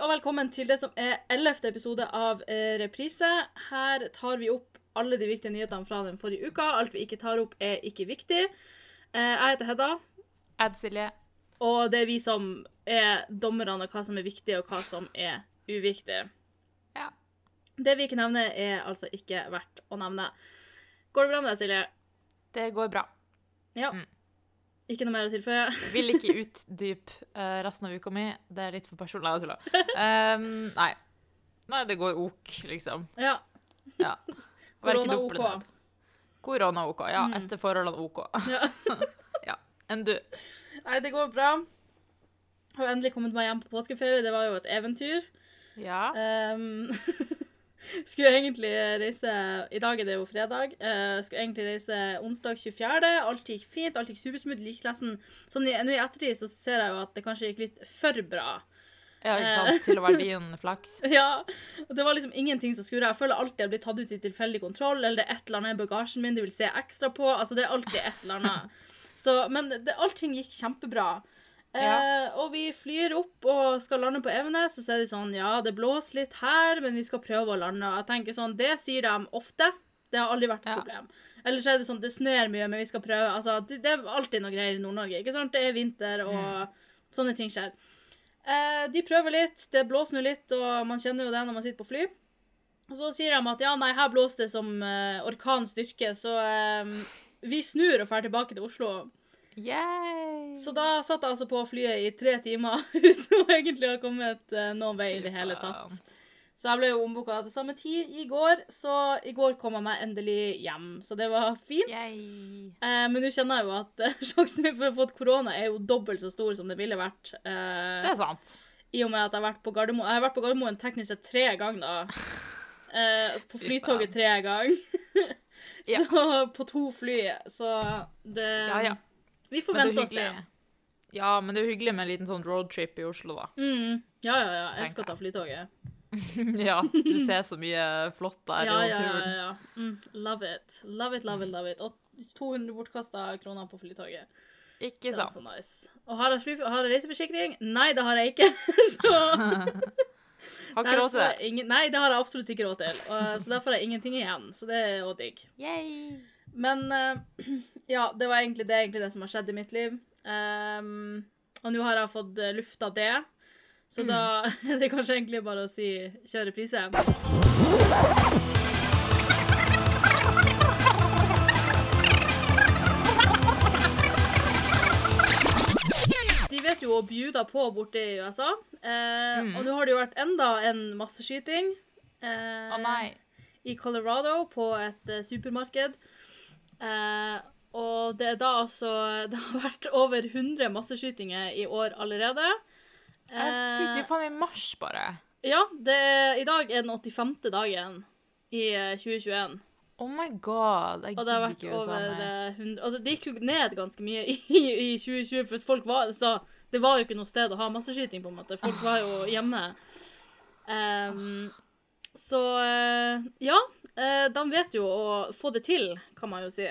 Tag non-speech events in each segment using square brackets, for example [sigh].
og velkommen til det som er ellevte episode av eh, Reprise. Her tar vi opp alle de viktige nyhetene fra den forrige uka. Alt vi ikke tar opp, er ikke viktig. Eh, jeg heter Hedda, Ed Silje. og det er vi som er dommerne av hva som er viktig, og hva som er uviktig. Ja. Det vi ikke nevner, er altså ikke verdt å nevne. Går det bra med deg, Silje? Det går bra. Ja. Mm. Ikke noe mer å tilføye? Vil ikke utdype eh, resten av uka mi. Det er litt for personlig. Jeg tuller. Um, nei. Nei, det går ok, liksom. Ja. Ja. Korona OK. Korona OK. Ja, Mm. etter forholdene OK. Ja. [laughs] Ja. Enn du? Nei, det går bra. Jeg Har endelig kommet meg hjem på påskeferie. Det var jo et eventyr. Ja. Um, [laughs] skulle egentlig reise I dag er det jo fredag. Uh, skulle egentlig reise onsdag 24. Alt gikk fint, alt gikk supersmooth. Like klassen. sånn i, Nå i ettertid så ser jeg jo at det kanskje gikk litt for bra. ja, ikke sant? [laughs] Til å være din flaks. Ja, og Det var liksom ingenting som skurra. Jeg føler alltid jeg blir tatt ut i tilfeldig kontroll, eller det er et eller annet i bagasjen min de vil se ekstra på. Altså, Det er alltid et eller annet. [laughs] Så, men det, allting gikk kjempebra. Eh, og vi flyr opp og skal lande på Evenes, og så er de sånn Ja, det blåser litt her, men vi skal prøve å lande. Og jeg tenker sånn, Det sier de ofte. Det har aldri vært et Ja. problem. Eller så er det sånn det sner mye, men vi skal prøve. Altså, det, det er alltid noe greier i Nord-Norge. ikke sant? Det er vinter, og sånne ting skjer. Eh, de prøver litt, det blåser nå litt, og man kjenner jo det når man sitter på fly. Og så sier de at ja, nei, her blåser det som uh, orkanstyrke, så uh, vi snur og drar tilbake til Oslo. Yay! Så da satt jeg altså på flyet i tre timer [laughs] uten å egentlig ha kommet eh, noen vei i det hele tatt. Så jeg ble jo ombooka til samme tid i går, så i går kom jeg meg endelig hjem. Så det var fint. Eh, men nå kjenner jeg jo at eh, [laughs] sjansen min for å få korona er jo dobbelt så stor som det ville vært. eh, Det er sant. I og med at jeg har vært på Gardermoen Jeg har vært på Gardermoen teknisk sett tre ganger, da. [laughs] Eh, på flytoget tre ganger. Ja. Så på to fly. Så det Ja, ja. Vi får vente og se. Ja, men det er jo hyggelig med en liten sånn roadtrip i Oslo, da. Mm. Ja, ja, ja. Jeg å ta flytoget. [laughs] ja, du ser så mye flott der Ja, i ja, ja. naturen. ja. Mm. Love it. Love it, love it, love it. Og 200 bortkasta kroner på flytoget. Ikke sant. Det er også så nice. Og har jeg, har jeg reiseforsikring? Nei, det har jeg ikke. [laughs] så [laughs] Har ikke råd til det. Ingen, nei, det har jeg absolutt ikke råd til. Og, så derfor har jeg ingenting igjen. Så det er òg digg. Yay! Men uh, [clears throat] ja, det var egentlig det, egentlig det som har skjedd i mitt liv. Um, og nå har jeg fått eh, lufta det. Så da [laughs] er det kanskje egentlig bare å si kjøre prise. De vet jo å bjuda på borte i USA. Eh, Og nå har det jo vært enda en masseskyting. eh, Å nei. i Colorado på et eh, supermarked. Eh, og det er da altså [laughs] Det har vært over 100 masseskytinger i år allerede. Jeg Eh, sitter jo faen i mars, bare. ja, det er, i dag er den 85. dagen i eh, 2021. Oh my god, jeg gidder ikke USA mer. eh, 100 Og det, gikk jo ned ganske mye i, [laughs] i 2020, for folk var så Det var jo ikke noe sted å ha masseskyting, på en måte. Folk var jo hjemme. Um, så eh, ja. eh, de vet jo å få det til, kan man jo si.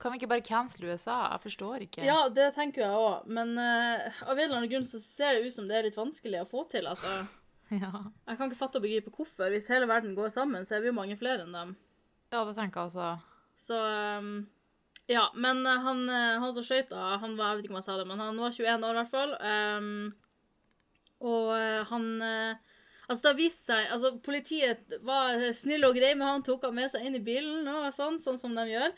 Kan vi ikke bare cancele USA? Jeg forstår ikke. Ja, det tenker jeg òg, men uh, av en eller annen grunn så ser det ut som det er litt vanskelig å få til, altså. [laughs] Ja. Jeg kan ikke fatte og begripe hvorfor. Hvis hele verden går sammen, så er vi jo mange flere enn dem. Ja, det tenker jeg også. Så um, Ja, men eh, han, eh, han som skøyt, da, han var Jeg vet ikke om jeg sa det, men han var 21 år i hvert fall. Um, og han eh, Altså, det har vist seg Altså, politiet var snille og greie med han, tok han med seg inn i bilen og sånn, sånn som de gjør.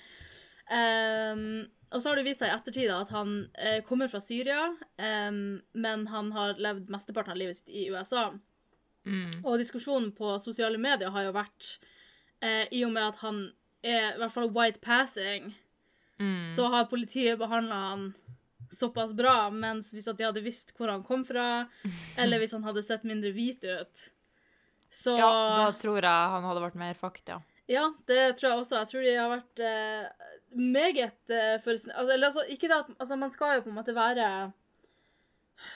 Um, og så har det vist seg i ettertid at han eh, kommer fra Syria, um, men han har levd mesteparten av livet sitt i USA. Mm. Og diskusjonen på sosiale medier har jo vært eh, I og med at han er i hvert fall white passing, Mm. så har politiet behandla han såpass bra, mens hvis at de hadde visst hvor han kom fra, eller hvis han hadde sett mindre hvit ut, så Ja, da tror jeg han hadde vært mer fucked, ja. Ja, det tror jeg også. Jeg tror de har vært eh, meget eh, for. Altså, eller, altså, ikke det at Altså, man skal jo på en måte være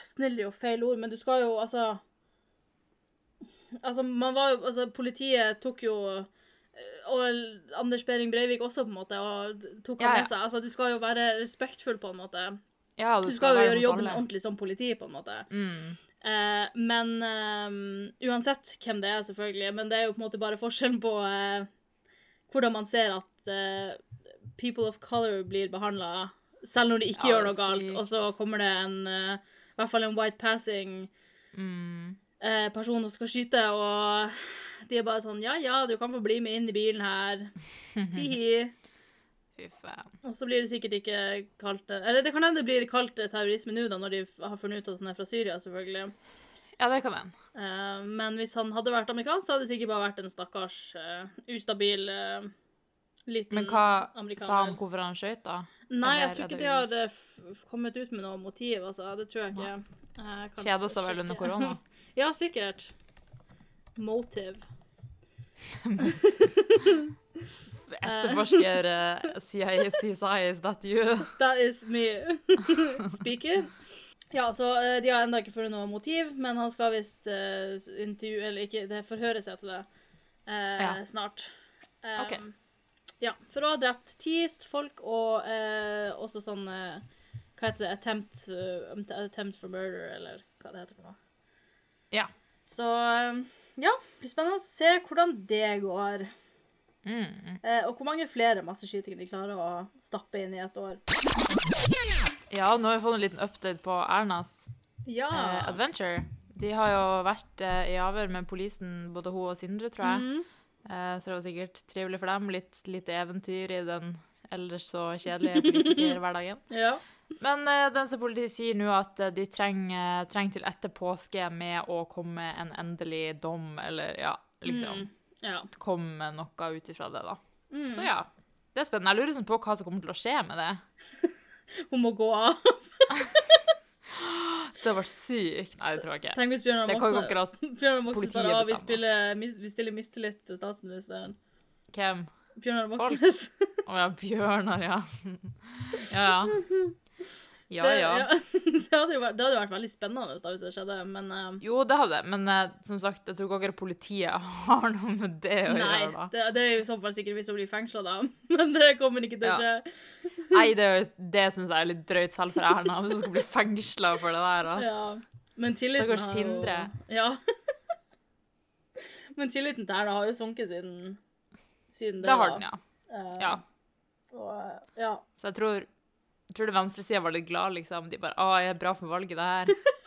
Snill er jo feil ord, men du skal jo altså Altså, man var jo Altså, politiet tok jo eh, Og Anders Behring Breivik også, på en måte, og tok han Ja, ja. med seg. Altså, du skal jo være respektfull, på en måte. Ja, Du skal jo gjøre jobben alle. ordentlig som politi, på en måte. Mm. Eh, men eh, uansett hvem det er, selvfølgelig. Men det er jo på en måte bare forskjellen på eh, hvordan man ser at eh, people of color blir behandla, selv når de ikke Ja, gjør noe er galt. Og så kommer det en eh, I hvert fall en white passing Mm. eh, person som skal skyte, og de er bare sånn Ja, ja, du kan få bli med inn i bilen her. [laughs] Tihi. Fy faen. Og så blir det sikkert ikke kalt det Eller det kan hende det blir kalt terrorisme nå, da, når de har funnet ut at han er fra Syria, selvfølgelig. Ja, det kan hende. Uh, men hvis han hadde vært amerikansk, så hadde det sikkert bare vært en stakkars uh, ustabil uh, liten Men hva amerikaner. sa han hvorfor han skøyt, da? Nei, jeg tror ikke de har kommet ut med noe motiv, altså. Det tror jeg ikke. Jeg Kjeda seg vel under korona? [laughs] ja, sikkert. Motive. [laughs] [laughs] Etterforsker uh, CIA, CSI, is that you? That is me [laughs] speaking. Ja, så eh, de har ennå ikke funnet noe motiv, men han skal visst uh, intervjue Eller ikke, det forhøres etter det uh, Ja. snart. Um, Ok. Ja, for å ha drept ti folk og uh, også sånn eh, Hva heter det? Attempt, eh, attempt for murder, eller hva det heter for noe. Ja. Så um, ja, blir spennende å se hvordan det går. Mm. Eh, og hvor mange flere masseskytinger de klarer å stappe inn i et år. Ja, nå har vi fått en liten update på Ernas Ja. eh, adventure. De har jo vært eh, i avhør med politien, både hun og Sindre, tror jeg. Mm. Eh, så det var sikkert trivelig for dem. Litt litt eventyr i den ellers så kjedelige politikerhverdagen. [laughs] ja. Men eh, som politiet sier nå at eh, de trenger, trenger til etter påske med å komme en endelig dom, eller ja, liksom Mm. Ja. komme noe ut ifra det, da. Mm. Så ja. Det er spennende. Jeg lurer sånn på hva som kommer til å skje med det. [laughs] Hun må gå av. [laughs] Det hadde vært sykt. Nei, det tror jeg ikke. Tenk hvis Bjørnar Moxnes [laughs] bare av, vi, spiller, vi stiller mistillit til statsministeren. Hvem? Bjørnar. Moxnes. Å ja, Bjørnar, ja. Ja, ja. Ja, Det- ja. [laughs] det, hadde vært, det hadde vært veldig spennende da, hvis det skjedde, men uh, Jo, det hadde men uh, som sagt, jeg tror ikke akkurat politiet [laughs] har noe med det å Nei, gjøre, da. det, det er jo i så fall sikkert hvis hun blir fengsla, da. [laughs] Men det kommer ikke til å Ja. skje. Nei, det, det syns jeg er litt drøyt selv for Erna, hvis hun skal bli fengsla for det der, ass. Ja. Men tilliten Stakkars Sindre. Ja. Men tilliten til Erna har jo sunket siden, siden det. Det har da. den, ja. Uh, ja. Og, ja. Så jeg tror, jeg tror det venstresida var litt glad, liksom. De bare 'Å, jeg er bra for valget, det her'. [laughs]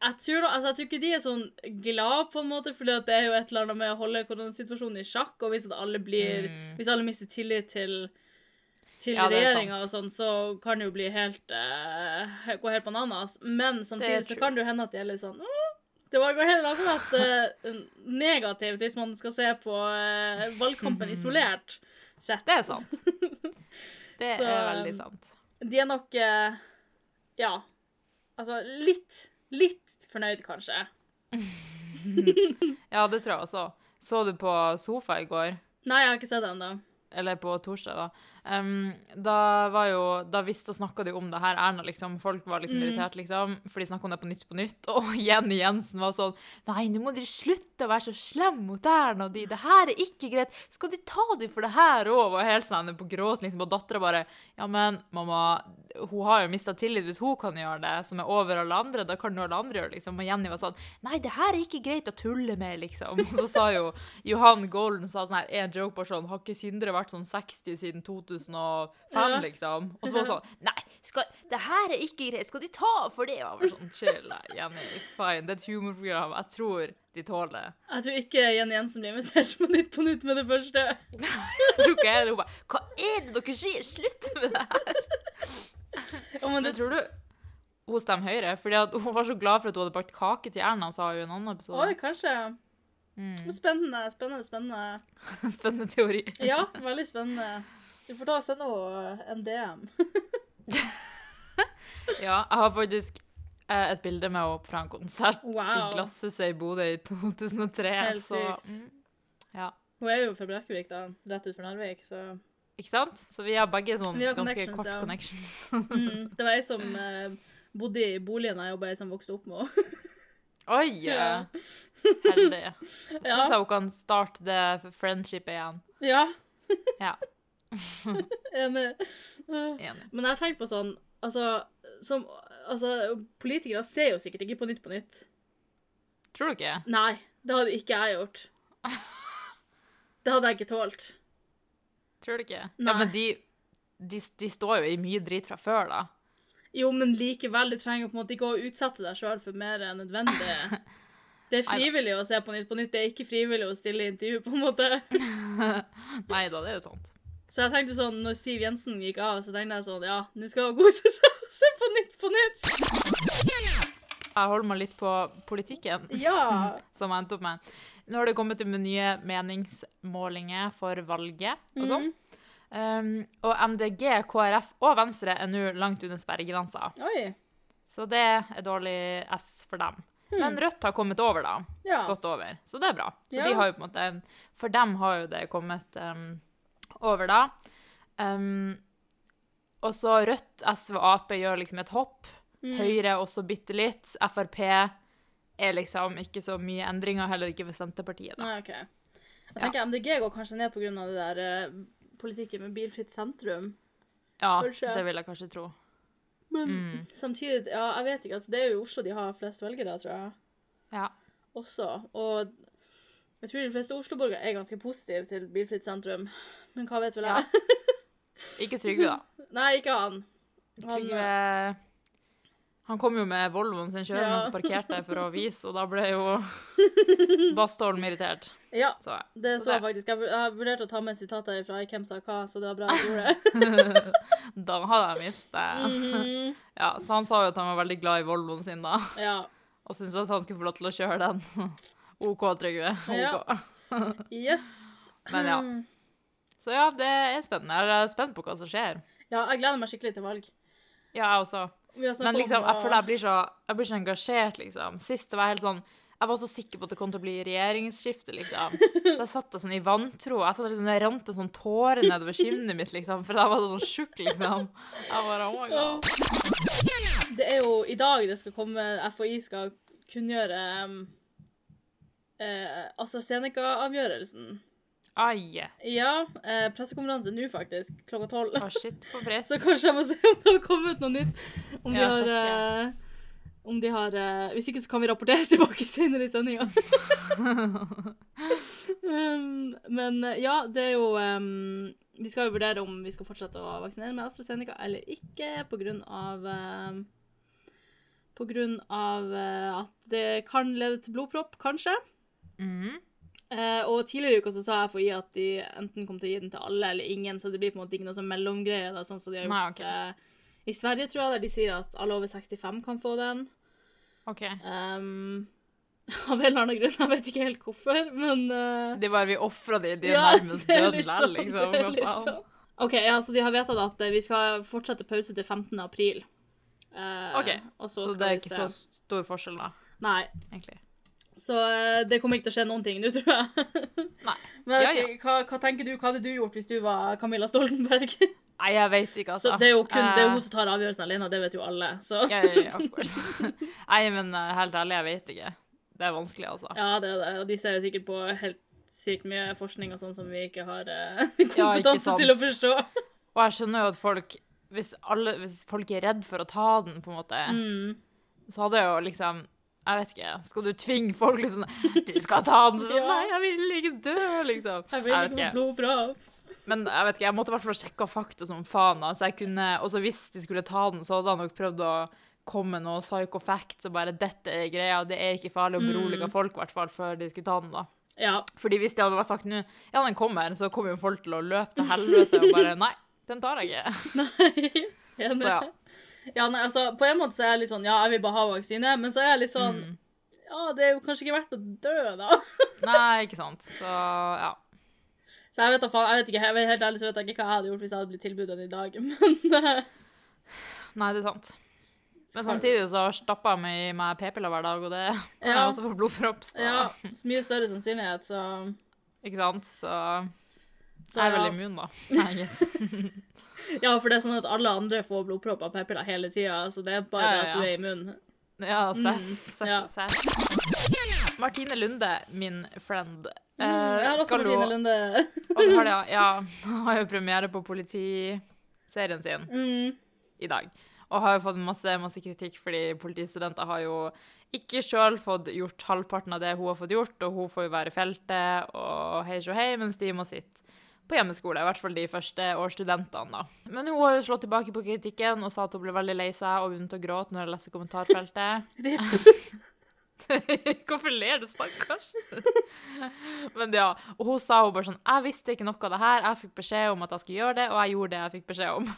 Jeg tror, altså, jeg tror ikke de er sånn glad, på en måte, for det er jo et eller annet med å holde koronasituasjonen i sjakk, og hvis alle blir Mm. Hvis alle mister tillit til til Ja, er regjeringa og sånn, så kan det jo bli helt uh, gå helt bananas. Men samtidig så kan det jo hende at de er litt sånn «Åh, Det var helt akkurat uh, negativt hvis man skal se på uh, valgkampen [laughs] isolert sett. Det er sant. [laughs] Det Så, er veldig sant. De er nok eh, Ja. Altså litt Litt fornøyd, kanskje. [laughs] Ja, det tror jeg også. Så du på Sofa i går? Nei, jeg har ikke sett det ennå. Eller på torsdag, da. Um, da var jo Da visste og snakka de om det her, Erna, liksom. Folk var liksom Mm. irritert, liksom. For de snakka om det på Nytt på Nytt. [laughs] Og Jenny Jensen var sånn Nei, nå må dere slutte å være så slemme mot Erna og de. Det her er ikke greit. Skal de ta dem for det her òg? Var helt sånn på gråt, liksom. Og dattera bare Ja, men mamma, hun har jo mista tillit hvis hun kan gjøre det, som er over alle andre. Da kan jo alle andre gjøre det, liksom. Og Jenny var sånn Nei, det her er ikke greit å tulle med, liksom. [laughs] Og så sa jo Johan Golden sa sånn her, en joke bare sånn Har ikke syndere vært sånn 60 siden 2005, Ja. liksom? Og så var det sånn Nei, skal, det her er ikke greit. Skal de ta for det? Jeg var sånn Chill, Jenny. It's fine. Det er et humorprogram. Jeg tror de tåler det. Jeg tror ikke Jenny Jensen blir invitert på Nytt på Nytt med det første. Jeg tror ikke jeg. Hun bare Hva er det dere sier? Slutt med det her! Ja, men det, tror du hun stemmer Høyre? Fordi at hun var så glad for at hun hadde bakt kake til Erna, sa hun i en annen episode. oi, kanskje. Mm. Spennende, spennende, spennende. [laughs] Spennende teori. Ja, veldig spennende. Du får ta og sende henne en DM. [laughs] Ja, jeg har faktisk eh, et bilde med henne fra en konsert i Glasshuset i Bodø i 2003. Helt så, sykt. mm, ja. Hun er jo fra Brekkevik, da. Rett ut fra Narvik, så Ikke sant? Så vi har begge sånn har ganske kort ja. connections. [laughs] mm, Det var ei som eh, bodde i boligen jeg jobba i, som vokste opp med henne. [laughs] Oi! Ja. Heldig. Så syns jeg hun kan starte det friendshipet igjen. Ja, Ja, [laughs] enig. Enig. Men jeg har tenkt på sånn Altså, som, altså politikere ser jo sikkert ikke på Nytt på Nytt. Tror du ikke? Nei, det hadde ikke jeg gjort. [laughs] Det hadde jeg ikke tålt. Tror du ikke? Nei. Ja, men de, de, de står jo i mye drit fra før, da. Jo, men likevel, du trenger på en måte ikke å utsette deg sjøl for mer enn nødvendig. [laughs] Det er frivillig å se på Nytt på Nytt, det er ikke frivillig å stille intervju, på en måte. Nei da, det er jo sant. Så jeg tenkte sånn, når Siv Jensen gikk av, så tenkte jeg sånn, ja, nå skal hun kose seg og [laughs] se på Nytt på Nytt. Jeg holder meg litt på politikken. [laughs] Ja. som jeg endte opp med. Nå har det kommet til med nye meningsmålinger for valget og sånn. Um, og MDG, KrF og Venstre er nå langt under sperregrensa. Oi. Så det er dårlig S for dem. Men Rødt har kommet over, da. Ja. Gått over. Så det er bra. Så Ja. de har jo på en måte For dem har jo det kommet um, over, da. Um, og så Rødt, SV og Ap gjør liksom et hopp. Mm. Høyre også bitte litt. Frp er liksom ikke så mye endringer, heller ikke for Senterpartiet, da. Nei, okay. Jeg tenker MDG går kanskje ned av det der uh, politikken med bilfritt sentrum. Ja, Kanskje. det vil jeg kanskje tro. Men Mm. samtidig, ja, jeg vet ikke, altså det er jo i Oslo de har flest velgere, tror jeg. Ja. Også. Og jeg tror de fleste Oslo-borgere er ganske positive til bilfritt sentrum. Men hva vet vel Ja. jeg? [laughs] Ikke Trygve, da. Nei, ikke han. Han, Trygve Han kom jo med Volvoen sin kjørende Ja. og parkerte for å vise, og da ble jo [laughs] Bastholm irritert. Ja, Så, det Så så jeg det- faktisk. Jeg vur- jeg vurderte å ta med et sitat her fra Hvem sa hva, så det var bra jeg gjorde det. [laughs] Da hadde jeg mistet Mhm. Ja, så han sa jo at han var veldig glad i Volvoen sin da, Ja. og syntes at han skulle få lov til å kjøre den. OK, Trygve. Ja. OK. Yes. Men ja. Så ja, det er spennende. Jeg er spent på hva som skjer. Ja, jeg gleder meg skikkelig til valg. Ja, jeg også. Men liksom, jeg føler jeg blir så, jeg blir så engasjert, liksom. Sist var jeg helt sånn Jeg var så sikker på at det kom til å bli regjeringsskifte, liksom. [laughs] Så jeg satt der sånn i vantro. Jeg satt liksom, Det rant en sånn tåre nedover kinnet mitt, liksom, for jeg var sånn tjukk, liksom. Jeg bare, oh my god. Det er jo i dag det skal komme FHI skal kunngjøre um, eh, AstraZeneca-avgjørelsen. Ai. Ja, eh, pressekonferanse nå faktisk, klokka tolv. Å, shit på fritt. [laughs] Så kanskje jeg må se om det har kommet noe nytt. Om de Ja, har, eh, om de har eh, Hvis ikke så kan vi rapportere [laughs] tilbake senere i sendinga. [laughs] um, men eh, ja, det er jo um, De skal jo vurdere om vi skal fortsette å vaksinere med AstraZeneca eller ikke, av um, av eh, at det kan lede til blodpropp, kanskje. Mhm. Eh, og tidligere i uka så sa FHI at de enten kom til å gi den til alle eller ingen, så det blir på en måte ikke noe sånn mellomgreie, da, sånn som de har Nei, okay. ok. eh, i Sverige, tror jeg, der de sier at alle over 65 kan få den. OK. Um, [laughs] av en eller annen grunn, jeg vet ikke helt hvorfor, men uh, Det var vi ofra de, de er ja, nærmest det døde sånn, liksom. litt sånn. OK, ja, så de har vedtatt at vi skal fortsette pause til 15. april. OK, så skal det er ikke se. så stor forskjell, da, Nei. egentlig. Så eh, det kommer ikke til å skje noen ting nå, tror jeg. [laughs] Nei. Men Ja, ja. hva, hva tenker du, hva hadde du gjort hvis du var Camilla Stoltenberg? [laughs] Nei, jeg vet ikke, altså. Så det er jo kun det er Eh, hun som tar avgjørelsen alene, det vet jo alle. Så Ja, ja, ja, of [laughs] course. Nei, men eh, helt ærlig, jeg vet ikke. Det er vanskelig, altså. ja, det er det. Og de ser jo sikkert på helt sykt mye forskning og sånn som vi ikke har eh, ikke kompetanse sant. til å forstå. Og jeg skjønner jo at folk hvis, alle, hvis folk er redd for å ta den, på en måte, Mm. så hadde jeg jo liksom Jeg vet ikke. Skal du tvinge folk liksom sånn Du skal ta den! [laughs] Sånn, Nei, jeg vil ikke dø, liksom. Jeg vil ikke få bra. Men jeg vet ikke, jeg måtte i hvert fall sjekke fakta som faen. da, så jeg kunne, også hvis de skulle ta den, så hadde han nok prøvd å komme med noe psycho facts og bare 'Dette er greia, det er ikke farlig', å berolige Mm. folk, i hvert fall, før de skulle ta den, da. Ja. Fordi hvis de hadde bare sagt nå Ja, den kommer, så kommer jo folk til å løpe til helvete og bare [laughs] Nei, den tar jeg ikke. Nei. [laughs] Enig. Så ja. Ja, nei, altså, på en måte så er jeg litt sånn Ja, jeg vil bare ha vaksine, men så er jeg litt sånn Mm. Ja, det er jo kanskje ikke verdt å dø, da. [laughs] Nei, ikke sant. Så ja. Så jeg vet da faen, jeg vet ikke, jeg vet helt ærlig så vet jeg ikke hva jeg hadde gjort hvis jeg hadde blitt tilbudt den i dag, [laughs] men eh, Nei, det er sant. Men samtidig så stapper jeg meg i meg p-piller hver dag, og det [laughs] kan Ja. jeg også få blodpropp, så Ja, så mye større sannsynlighet, så, Ikke sant? Så så jeg er vel immun, da. I guess. [laughs] ja, for det er sånn at alle andre får blodpropp av p-piller hele tida, så det er bare Ja, ja, at du er immun. Ja, seff, Mm, seff. Martine Lunde, min friend, Mm, jeg har eh, også Martine Lunde. Og så har [laughs] ja, [laughs] har jo premiere på politiserien sin Mm, i dag. Og har jo fått masse, masse kritikk fordi politistudenter har jo ikke sjøl fått gjort halvparten av det hun har fått gjort, og hun får jo være i feltet og hei sjå hei, mens de må sitte på hjemmeskole, i hvert fall de første årsstudentene. da. Men hun har jo slått tilbake på kritikken og sa at hun ble veldig lei seg og begynte å gråte når jeg leste kommentarfeltet. [laughs] Hvorfor ler du, stakkars? Men ja, og hun sa jo bare sånn Jeg visste ikke noe av det her, jeg fikk beskjed om at jeg skulle gjøre det, og jeg gjorde det jeg fikk beskjed om.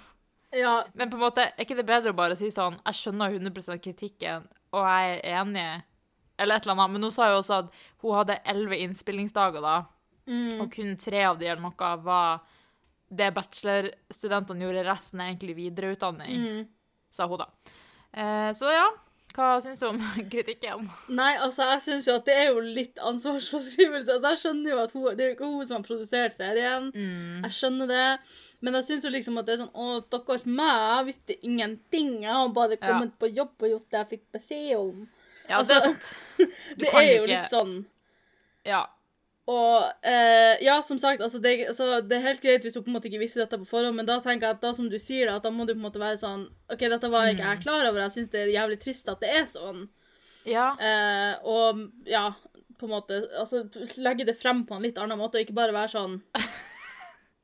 Ja, Men på en måte, er ikke det bedre å bare si sånn Jeg skjønner 100% kritikken, og jeg er enig, eller et eller annet. Men hun sa jo også at hun hadde elleve innspillingsdager da, mm, og kun tre av de eller noe var det bachelorstudentene gjorde, resten er egentlig videreutdanning, mm. sa hun da. Eh, så ja, hva syns du om [laughs] kritikken? Nei, altså, jeg syns jo at det er jo litt ansvarsforskrivelse. Altså, jeg skjønner jo at hun, det er jo ikke hun som har produsert serien. Mm. Jeg skjønner det. Men jeg syns jo liksom at det er sånn Å, stakkars meg, jeg visste ingenting. Jeg har bare Ja. kommet på jobb og gjort det jeg fikk beskjed om. Ja, Altså, det er sant. [laughs] Du det er jo ikke- litt sånn. Ja. Og eh, ja, som sagt, altså det, altså det er helt greit hvis du på en måte ikke visste dette på forhånd, men da tenker jeg at da som du sier det, at da må du på en måte være sånn OK, dette var ikke Mm. jeg klar over, jeg syns det er jævlig trist at det er sånn. ja. Eh, og ja, på en måte Altså legge det frem på en litt annen måte, og ikke bare være sånn [laughs]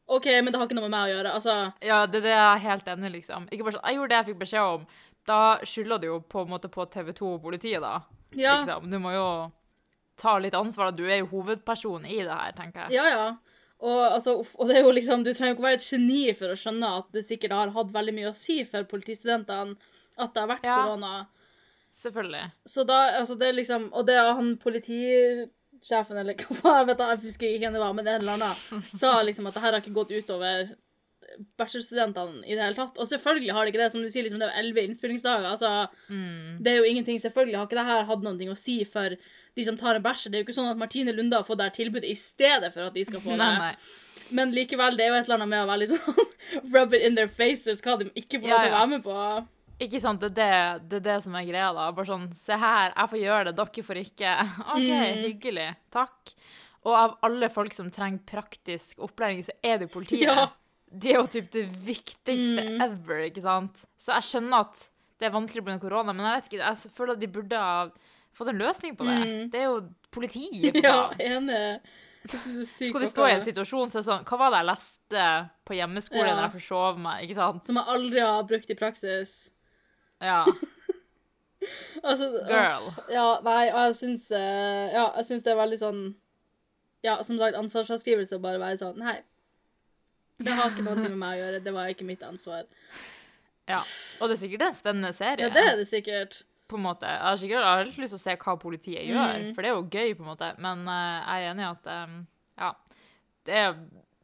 OK, men det har ikke noe med meg å gjøre. Altså Ja, det, det er jeg helt enig liksom. Ikke bare sånn, jeg gjorde det jeg fikk beskjed om. Da skylder du jo på en måte på TV 2 og politiet, da. Ja. Liksom. Du må jo ta litt ansvar. Du er jo hovedperson i det her, tenker jeg. Ja, ja. Og, altså, og liksom, du trenger jo ikke være et geni for å skjønne at det sikkert har hatt veldig mye å si for politistudentene at det har vært Ja. korona. Selvfølgelig. Så da, altså det er liksom Og det er han politisjefen, eller hva faen, jeg vet da, jeg husker ikke hvem det var, men det er en eller annen, sa liksom at det her har ikke gått utover bachelorstudentene i det hele tatt. Og selvfølgelig har det ikke det. Som du sier, liksom, det er elleve innspillingsdager. Altså, Mm. det er jo ingenting. Selvfølgelig har ikke det her hatt noe å si for de som tar en bachelor. Det er jo ikke sånn at Martine Lunde har fått det her tilbudet i stedet for at de skal få [laughs] det. Nei, nei. Men likevel, det er jo et eller annet med å være litt sånn [laughs] rub it in their faces hva de ikke får Ja, ja. være med på. Ikke sant, det er det, det er det som er greia, da. Bare sånn, se her, jeg får gjøre det, dere får ikke. [laughs] OK, Mm. hyggelig. Takk. Og av alle folk som trenger praktisk opplæring, så er det jo politiet. Ja. De er jo typ det viktigste Mm. ever, ikke sant? Så jeg skjønner at det er vanskelig pga. korona, men jeg vet ikke, jeg føler at de burde ha fått en løsning på det. Mm. Det er jo politiet, for [laughs] Ja, enig. Er [laughs] Skal de stå i en situasjon så er sånn Hva var det jeg leste på hjemmeskole Ja. når jeg forsov meg, ikke sant? Som jeg aldri har brukt i praksis. Ja. [laughs] Altså, Girl. ja, nei, jeg syns eh, Ja, jeg syns det er veldig sånn Ja, som sagt, ansvarsfraskrivelse å bare være sånn Nei. Det har ikke noe med meg å gjøre. Det var ikke mitt ansvar. ja. Og det er sikkert en spennende serie. Ja, det er det sikkert. på en måte. Jeg har sikkert jeg lyst til å se hva politiet gjør, Mm. for det er jo gøy, på en måte. Men uh, jeg er enig i at um, ja, det er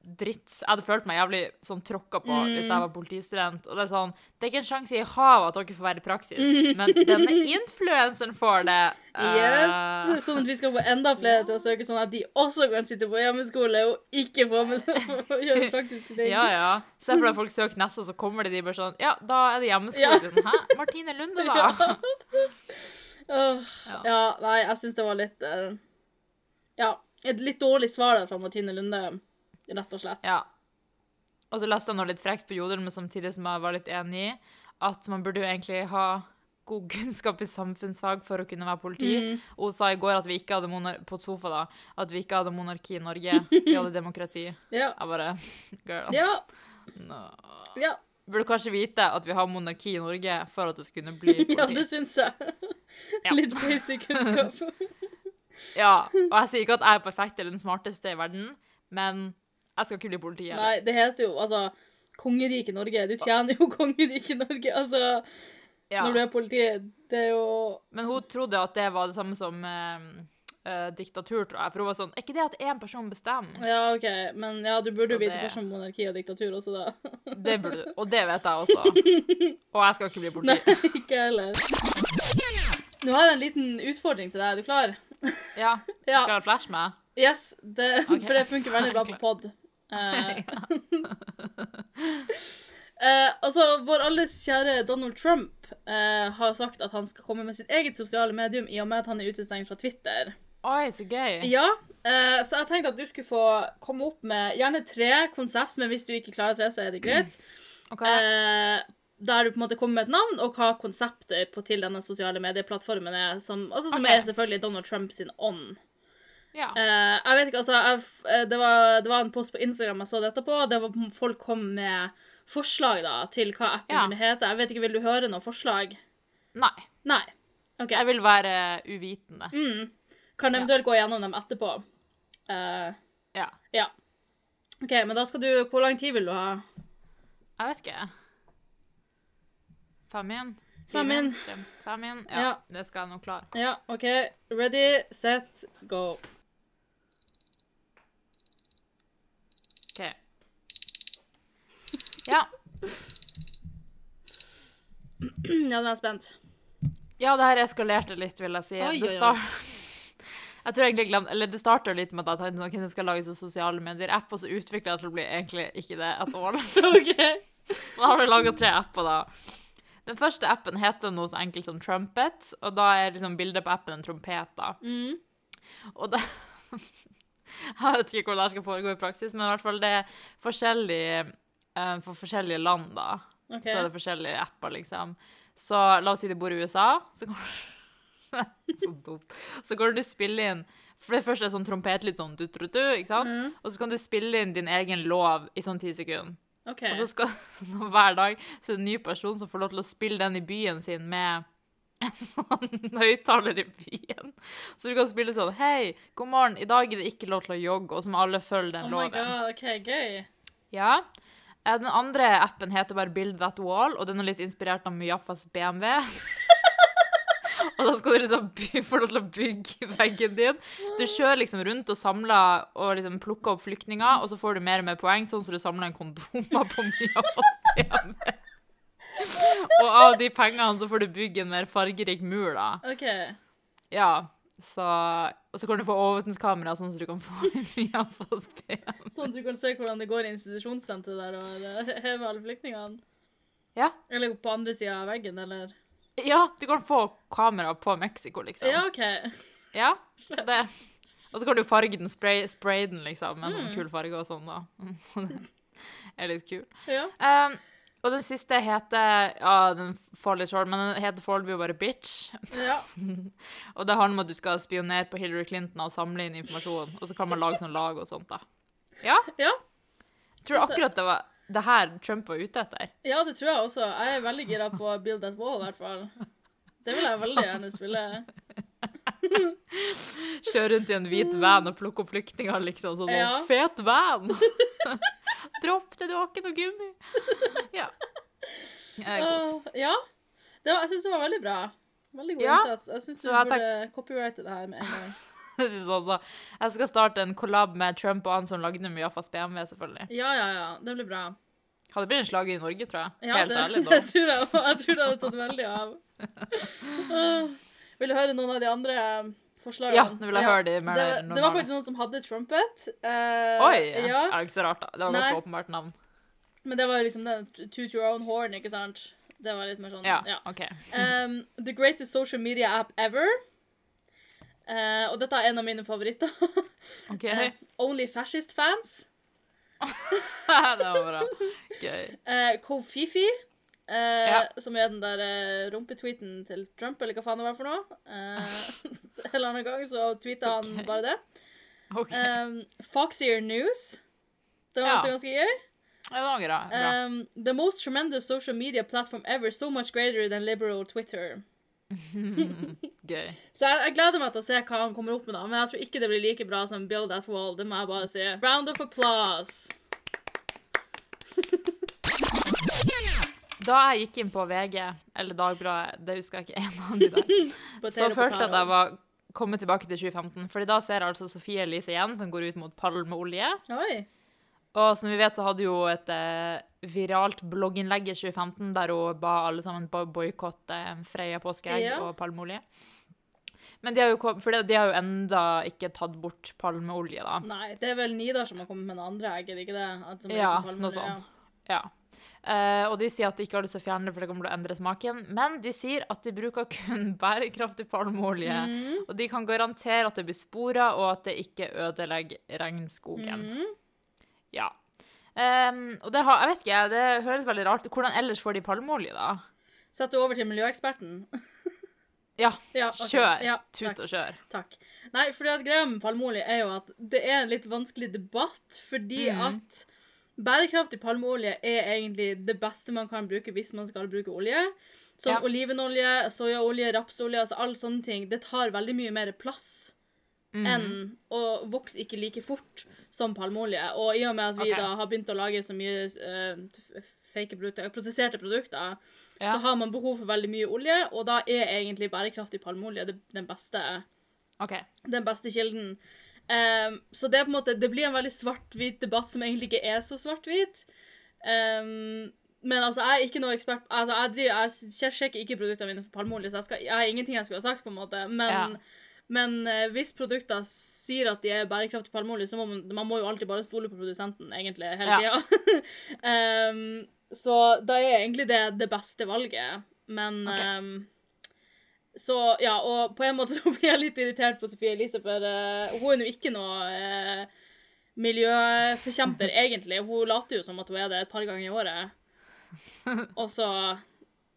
dritt. Jeg hadde følt meg jævlig sånn tråkka på Mm. hvis jeg var politistudent. Og det er sånn, det er ikke en sjanse i havet at dere får være i praksis, men denne influenseren får det. Yes! Yes! Sånn at vi skal få enda flere til å søke, sånn at de også kan sitte på hjemmeskole og ikke få med seg å gjøre [laughs] praktiske ting. ja, ja. Se for deg folk søker neste, så kommer det de bare sånn Ja, da er det hjemmeskole. Ja. Sånn, Hæ? Martine Lunde, da? [laughs] Åh, Ja. ja, nei, jeg syns det var litt uh, Ja, et litt dårlig svar der fra Martine Lunde, rett og slett. Ja. Og så leste jeg noe litt frekt på Jodel, men samtidig som jeg var litt enig i, at man burde jo egentlig ha god [laughs] kunnskap i samfunnsfag for å kunne være politi. Mm. Og hun sa i går at vi ikke hadde på sofa da, at vi ikke hadde monarki i Norge. Vi hadde demokrati. [laughs] Ja. Jeg bare Girl. Ja. No. Ja, Burde kanskje vite at vi har monarki i Norge for at det skulle bli [laughs] politi. ja det syns jeg. Litt basic kunnskap. Ja, og jeg sier ikke at jeg er perfekt eller den smarteste i verden, men jeg skal ikke bli politi heller. Nei, det heter jo altså Kongeriket Norge. Du tjener jo [laughs] Kongeriket Norge. Altså, Ja. når du er politi, det er jo Men hun trodde at det var det samme som eh, eh, diktatur, tror jeg. For hun var sånn Er ikke det at én person bestemmer? Ja, OK. Men ja, du burde jo vite det- forskjell på monarki og diktatur også, da. [laughs] Det burde du. Og det vet jeg også. [laughs] Og jeg skal ikke bli politi. Nei, ikke heller. Nå har jeg en liten utfordring til deg. Er du klar? Ja. Ja. Skal jeg flashe meg? Yes, det, okay. for det funker veldig bra på pod. Eh, [laughs] eh, altså, vår alles kjære Donald Trump eh, har sagt at han skal komme med sitt eget sosiale medium i og med at han er utestengt fra Twitter. Oi, så gøy. Ja, eh, så jeg tenkte at du skulle få komme opp med gjerne tre konsept, men hvis du ikke klarer tre, så er det greit. [clears throat] Okay. Eh, der du på en måte kommer med et navn, og hva konseptet på, til denne sosiale medieplattformen er, som, altså, som okay. er selvfølgelig Donald Trump sin ånd. Ja. Uh, jeg vet ikke, altså jeg, eh, det, var, det var en post på Instagram jeg så dette på. Det var Folk kom med forslag da, til hva appen Ja. kunne hete. Jeg vet ikke, Vil du høre noen forslag? Nei. Nei. Okay. Jeg vil være uvitende. Mm. Kan eventuelt gå gjennom dem etterpå. Uh, Ja. ja. OK, men da skal du Hvor lang tid vil du ha? Jeg vet ikke. Fem igjen? Fem inn. Fem inn. Ja, Ja. det skal jeg nå klare. Ja, OK. Ready, set, go. OK. Ja. [clears throat] Ja, nå er jeg spent. ja, det her eskalerte litt, vil jeg si. Oi, det oi, oi. start... [laughs] Jeg tror egentlig jeg glemte, eller Det starta litt med at jeg tenkte sånn, ok, skal lage sosiale medier-app, og så utvikla jeg til å bli egentlig ikke det at all. [laughs] okay. Da har vi laga tre apper, da. Den første appen heter noe så enkelt som Trumpet, og da er liksom bildet på appen en trompet. da. Mm. Og da [laughs] Jeg vet ikke hvordan det skal foregå i praksis, men i hvert fall det er forskjellig eh, for forskjellige land, da. Okay. Så er det forskjellige apper, liksom. Så la oss si du bor i USA, så kan [laughs] Så dumt. Så kan du spille inn For det første er sånn trompetlyd sånn du-tru-tu, ikke sant? Mm. Og så kan du spille inn din egen lov i sånn ti sekunder. Okay. Og så skal [laughs] så hver dag så er det en ny person som får lov til å spille den i byen sin med en sånn [laughs] høyttaler i byen. Så du kan spille sånn Hei, god morgen, i dag er det ikke lov til å jogge, og så må alle følge den Oh my loven. god, OK, gøy. Ja. Den andre appen heter bare Build That Wall, og den er litt inspirert av Mujaffas BMW. [laughs] og da skal du liksom få lov til å bygge veggen din. Du kjører liksom rundt og samler og liksom plukker opp flyktninger, og så får du mer og mer poeng, sånn som du samler en kondomer på Miafas BMW. og av de pengene så får du bygge en mer fargerik mur, da. OK. Ja, så Og så kan du få overvåkningskamera, sånn at du kan få mye av BMW. Sånn at du kan se hvordan det går i institusjonssenteret der og heve alle flyktningene? Ja. Eller på andre sida av veggen, eller? Ja, du kan få kamera på Mexico, liksom. Ja, OK. Ja, [laughs] så det Og så kan du farge den, spray, spray den, liksom, med Mm. noen kul farge og sånn, da. [laughs] det er litt kul. Ja. Um, og den siste heter Ja, den får litt short, men den heter foreløpig bare Bitch. ja. [laughs] Og det handler om at du skal spionere på Hillary Clinton og samle inn informasjon, og så kan man lage sånn lag og sånt, da. Ja. Ja. Tror du akkurat det var det her Trump var ute etter? Ja, det tror jeg også. Jeg er veldig gira på Build That Wall, i hvert fall. Det vil jeg veldig gjerne [laughs] spille. Kjøre rundt i en hvit van og plukke opp flyktninger, liksom. Sånn, Ja. fet van! [laughs] Dropp det, du har ikke noe gummi. [laughs] Ja. Eh. Åh, ja. Det var, jeg syns det var veldig bra. Veldig god Ja, innsats. Jeg syns du jeg burde copyrighte det her med en gang. [laughs] Jeg synes også Jeg skal starte en collab med Trump og han som lagde Mujaffas BMW, selvfølgelig. Ja, ja, ja. Det blir bra. Hadde blitt en slager i Norge, tror jeg. Ja, Helt det, ærlig, [laughs] da. Jeg tror jeg. Jeg tror det hadde tatt veldig av. Vil du høre noen av de andre forslagene? Ja, nå vil jeg høre de mer det, var- det var faktisk noen som hadde trumpet. Uh, Oi! Ja, Ja. Det er ikke så rart, da. Det var Nei. ganske åpenbart navn. men det var liksom den toot your own horn, ikke sant? Det var litt mer sånn, Ja, ja. OK. Um, the greatest social media app ever. Uh, og dette er en av mine favoritter. [laughs] ok. Uh, Only fascist fans. [laughs] det var bra. Gøy. Uh, Kofifi. Eh, Ja. Som er den der eh, rumpetweeten til Trump, eller hva faen det var for noe. Eh, [laughs] en eller annen gang så tweeta han bare det. Okay. Um, Foxier News. Det var Ja. også ganske gøy. Ja, det var bra. bra. Um, the most tremendous social media platform ever, so much greater than liberal Twitter. [laughs] Gøy. Så jeg, jeg gleder meg til å se hva han kommer opp med, da. Men jeg tror ikke det blir like bra som Build That Wall. Det må jeg bare si. Round of applause. [laughs] Da jeg gikk inn på VG, eller Dagbladet, det husker jeg ikke [laughs] en av de der, så følte jeg at jeg var kommet tilbake til 2015. Fordi da ser jeg altså Sofie Elise igjen, som går ut mot palmeolje. Oi. Og som vi vet, så hadde hun et eh, viralt blogginnlegg i 2015 der hun ba alle sammen bo- boikotte Freia påskeegg Ja. og palmeolje. Men de har jo, de har jo enda ikke tatt bort palmeolje, da. Nei, det er vel Nidar som har kommet med noen andre egg, er ikke det? Ja, noe sånt. Ja. Eh, og de sier at de ikke har lyst til å fjerne det, for det kommer til å endre smaken. Men de sier at de bruker kun [laughs] bærekraftig palmeolje. Mm. Og de kan garantere at det blir sporer, og at det ikke ødelegger regnskogen. Mm. Ja. Um, og det har, jeg vet ikke, det høres veldig rart. Hvordan ellers får de palmeolje, da? Sett det over til miljøeksperten. [laughs] Ja, [laughs] Ja, okay. kjør. Ja, Tut og kjør. Takk. Nei, fordi at greia med palmeolje er jo at det er en litt vanskelig debatt, fordi mm. at bærekraftig palmeolje er egentlig det beste man kan bruke hvis man skal bruke olje. Sånn Ja. olivenolje, soyaolje, rapsolje, altså alle sånne ting, det tar veldig mye mer plass mm. enn og vokser ikke like fort som palmeolje. Og i og med at vi okay. da har begynt å lage så mye uh, fake produkter, prosesserte produkter, Ja. så har man behov for veldig mye olje, og da er egentlig bærekraftig palmeolje den beste okay. den beste kilden. Ehm, så det på en måte, det blir en veldig svart-hvit debatt som egentlig ikke er så svart-hvit. Um, men altså, jeg er ikke noe ekspert altså, jeg, driver, jeg sjekker ikke produktene mine for palmeolje, så jeg, skal, jeg har ingenting jeg skulle ha sagt, på en måte. Men, Ja. men eh, hvis produkter sier at de er bærekraftig palmeolje, så må man, man må jo alltid bare stole på produsenten, egentlig, hele Ja. tida. [laughs] um, så da er egentlig det det beste valget. Men okay. ehm, så ja, og på en måte [laughs] så blir jeg litt irritert på Sofie Elise, for uh, hun er jo ikke noe uh, miljøforkjemper, [laughs] egentlig. Hun later jo som at hun er det et par ganger i året. [laughs] Og så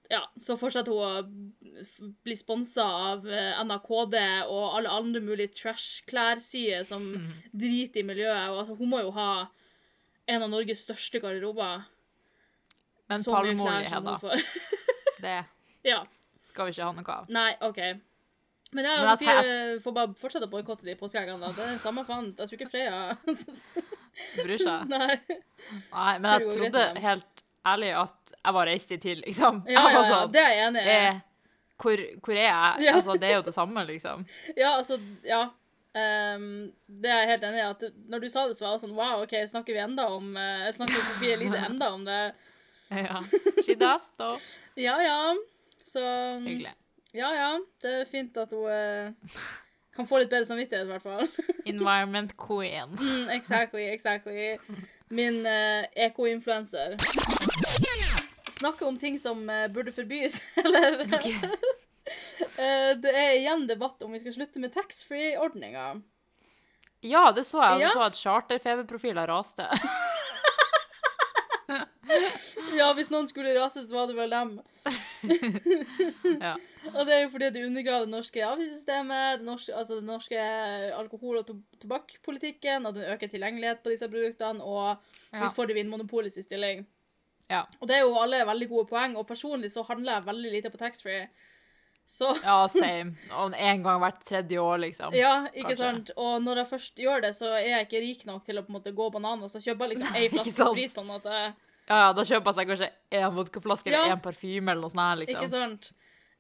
ja, så fortsetter hun å bli sponsa av NRKD NAKD og alle andre mulige trash-klær-sider som driter i miljøet. Og altså, hun må jo ha en av Norges største garderober. Men palmeolje, Hedda, det ja. Skal vi ikke ha noe av. Nei, OK. Men ja, Men jeg Sofie får bare fortsette å boikotte de påskeeggene. da. Det er samme faen. Jeg tror ikke Freya [laughs] Bryr seg. Nei. Nei, men jeg trodde helt ærlig at jeg var reist dit til, liksom. Ja, [laughs] ja, ja, sånn, det er jeg enig i. eh, hvor, hvor er jeg? Ja. Altså, det er jo det samme, liksom. [laughs] Ja, altså, ja. Um, det er jeg helt enig i. at Når du sa det, så var jeg sånn Wow, OK, snakker vi enda om uh, Snakker Sofie Elise enda om det? Ja. She does, da. Ja, ja. Så Hyggelig. Ja, ja. Det er fint at hun eh, kan få litt bedre samvittighet, i hvert fall. [laughs] Environment queen. Mm, exactly, exactly. Min eh, eko-influencer. Snakke om ting som eh, burde forbys, [laughs] eller [laughs] Eh, Det er igjen debatt om vi skal slutte med taxfree-ordninga. Ja, det så jeg. Ja. Du så at charterfeberprofiler raste. Ja, hvis noen skulle rase, så var det vel dem. [laughs] Ja. Og det er jo fordi det undergraver det norske avgiftssystemet, det norske, altså den norske alkohol- og to tobakkpolitikken, og den øker tilgjengelighet på disse produktene, og Ja. utfordrer Vinmonopolets stilling. Ja. Og det er jo alle veldig gode poeng, og personlig så handler jeg veldig lite på taxfree. Så ja, [laughs] same. Og en gang hvert tredje år, liksom. ja, ikke Kanskje. sant? Og når jeg først gjør det, så er jeg ikke rik nok til å på en måte gå banan, og så kjøper jeg liksom ei flaske sprit, på en måte. Ja, ja, da kjøper jeg seg kanskje én vodkaflaske eller Ja. én parfyme eller noe sånt her, Ikke liksom. sant?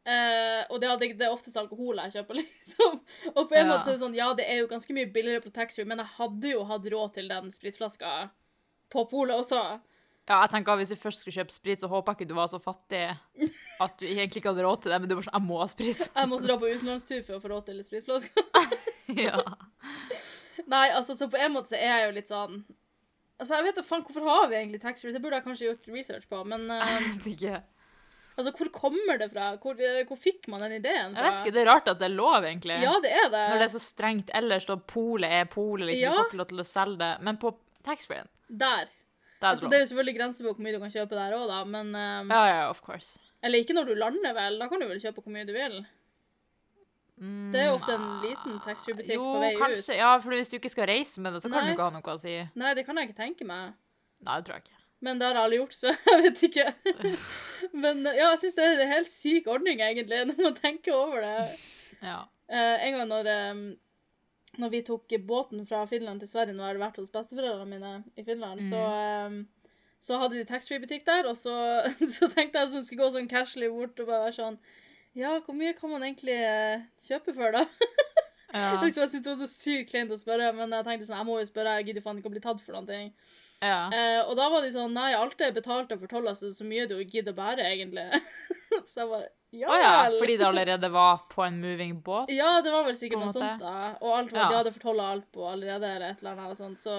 Uh, og det, det er oftest alkohol jeg kjøper, [laughs] liksom. Og på en Ja. måte så er det sånn, ja, det er jo ganske mye billigere på taxfree, men jeg hadde jo hatt råd til den spritflaska på polet også. Ja, jeg tenker at Hvis du først skulle kjøpe sprit, så håper jeg ikke du var så fattig at du egentlig ikke hadde råd til det, men du var sånn Jeg må ha sprit. [laughs] Jeg måtte dra på utenlandstur for å få råd til spritflaska. [laughs] ja. Nei, altså, så på en måte så er jeg jo litt sånn Altså, jeg vet da faen, Hvorfor har vi egentlig taxfree? Det burde jeg kanskje gjort research på. Men uh, [laughs] Jeg vet ikke. altså, hvor kommer det fra? Hvor, eh, hvor fikk man den ideen fra? Jeg vet ikke, Det er rart at det er lov, egentlig. Ja, det er det. Når det er så strengt ellers, da polet er polet, liksom. Ja. Du får ikke lov til å selge det. Men på taxfree-en, Der. der Altså, det er jo selvfølgelig grenser på hvor mye du kan kjøpe der òg, da, men eh, Ja, ja, of course. Eller ikke når du lander, vel. Da kan du vel kjøpe hvor mye du vil. Mm, Det er ofte en liten taxfree-butikk på vei kanskje. ut. Ja, for hvis du ikke skal reise med det, så kan Nei. du ikke ha noe å si. Nei, det kan jeg ikke tenke meg. Nei, det tror jeg ikke. Men det har aldri gjort, så [laughs] jeg vet ikke. [laughs] Men ja, jeg syns det er en helt syk ordning, egentlig, [laughs] når man tenker over det. Ja. Uh, en gang når, um, når vi tok båten fra Finland til Sverige, når jeg hadde vært hos besteforeldrene mine i Finland, så, um, så hadde de taxfree-butikk der, og så, så tenkte jeg at jeg skulle gå sånn casually bort og bare være sånn Ja, hvor mye kan man egentlig eh, kjøpe for, da? [laughs] Ja. jeg syntes det var så sykt kleint å spørre, men jeg tenkte sånn, jeg må jo spørre, jeg gidder faen ikke å bli tatt for noen ting. ja. Eh, og da var de sånn Nei, alt er betalt og fortolla, så så mye du gidder å bære, egentlig. [laughs] så jeg bare Ja Å ja, fordi det allerede var på en moving båt? Ja, det var vel sikkert noe måte. sånt, da. Og alt var, Ja. de hadde fortollet alt på allerede, eller et eller annet og sånt, så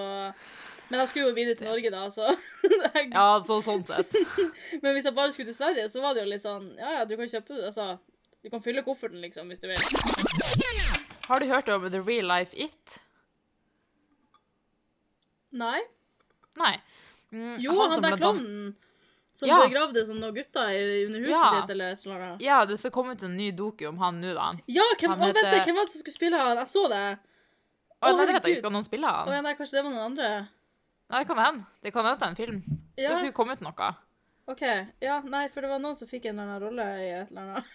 Men jeg skulle jo videre til Norge, da, så [laughs] jeg... Ja, så sånn sett. [laughs] Men hvis jeg bare skulle til Sverige, så var det jo litt sånn Ja, ja, du kan kjøpe Altså, du kan fylle kofferten, liksom, hvis du vil. Har du hørt om The Real Life It? Nei? Nei. Mm, Jo, han, han der klovnen som Ja. begravde sånn noen gutter i- under huset Ja. sitt, eller et eller annet. Ja, det skal komme ut en ny doku om han nå, da. Ja, hvem, å, vent, hvem var det som skulle spille han? Jeg så det. Å, Å, nei, det vet jeg ikke. Skal noen spille han? Å, ja, nei, kanskje det var noen andre? Nei, det kan hende. Det kan hende er en film. Ja, Det skulle komme ut noe. OK. Ja, nei, for det var noen som fikk en eller annen rolle i et eller annet.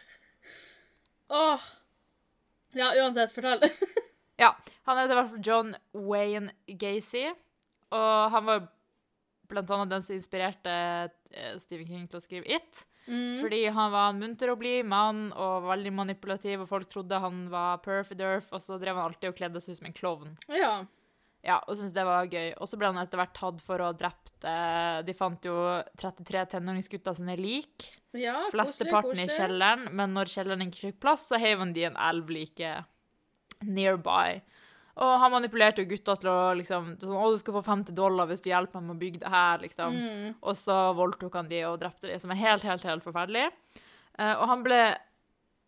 [laughs] Åh. Ja, uansett, fortell. [laughs] Ja, han heter i hvert fall John Wayne Gacy, og han var blant annet den som inspirerte eh, Stephen King til å skrive It, Mm. fordi han var en munter og blid mann og veldig manipulativ, og folk trodde han var perf-derf, og så drev han alltid og kledde seg ut som en klovn. Ja. Ja, og syntes det var gøy. Og så ble han etter hvert tatt for å ha drept eh, De fant jo 33 tenåringsgutter sine lik. ja Flesteparten i kjelleren, men når kjelleren ikke fikk plass, så heiv han de en elv like nearby. Og han manipulerte jo gutta til å liksom sånn, 'Å, du skal få 50 dollar hvis du hjelper meg med å bygge det her', liksom. Mm. Og så voldtok han de og drepte de, som er helt, helt, helt forferdelig. Eh, og han ble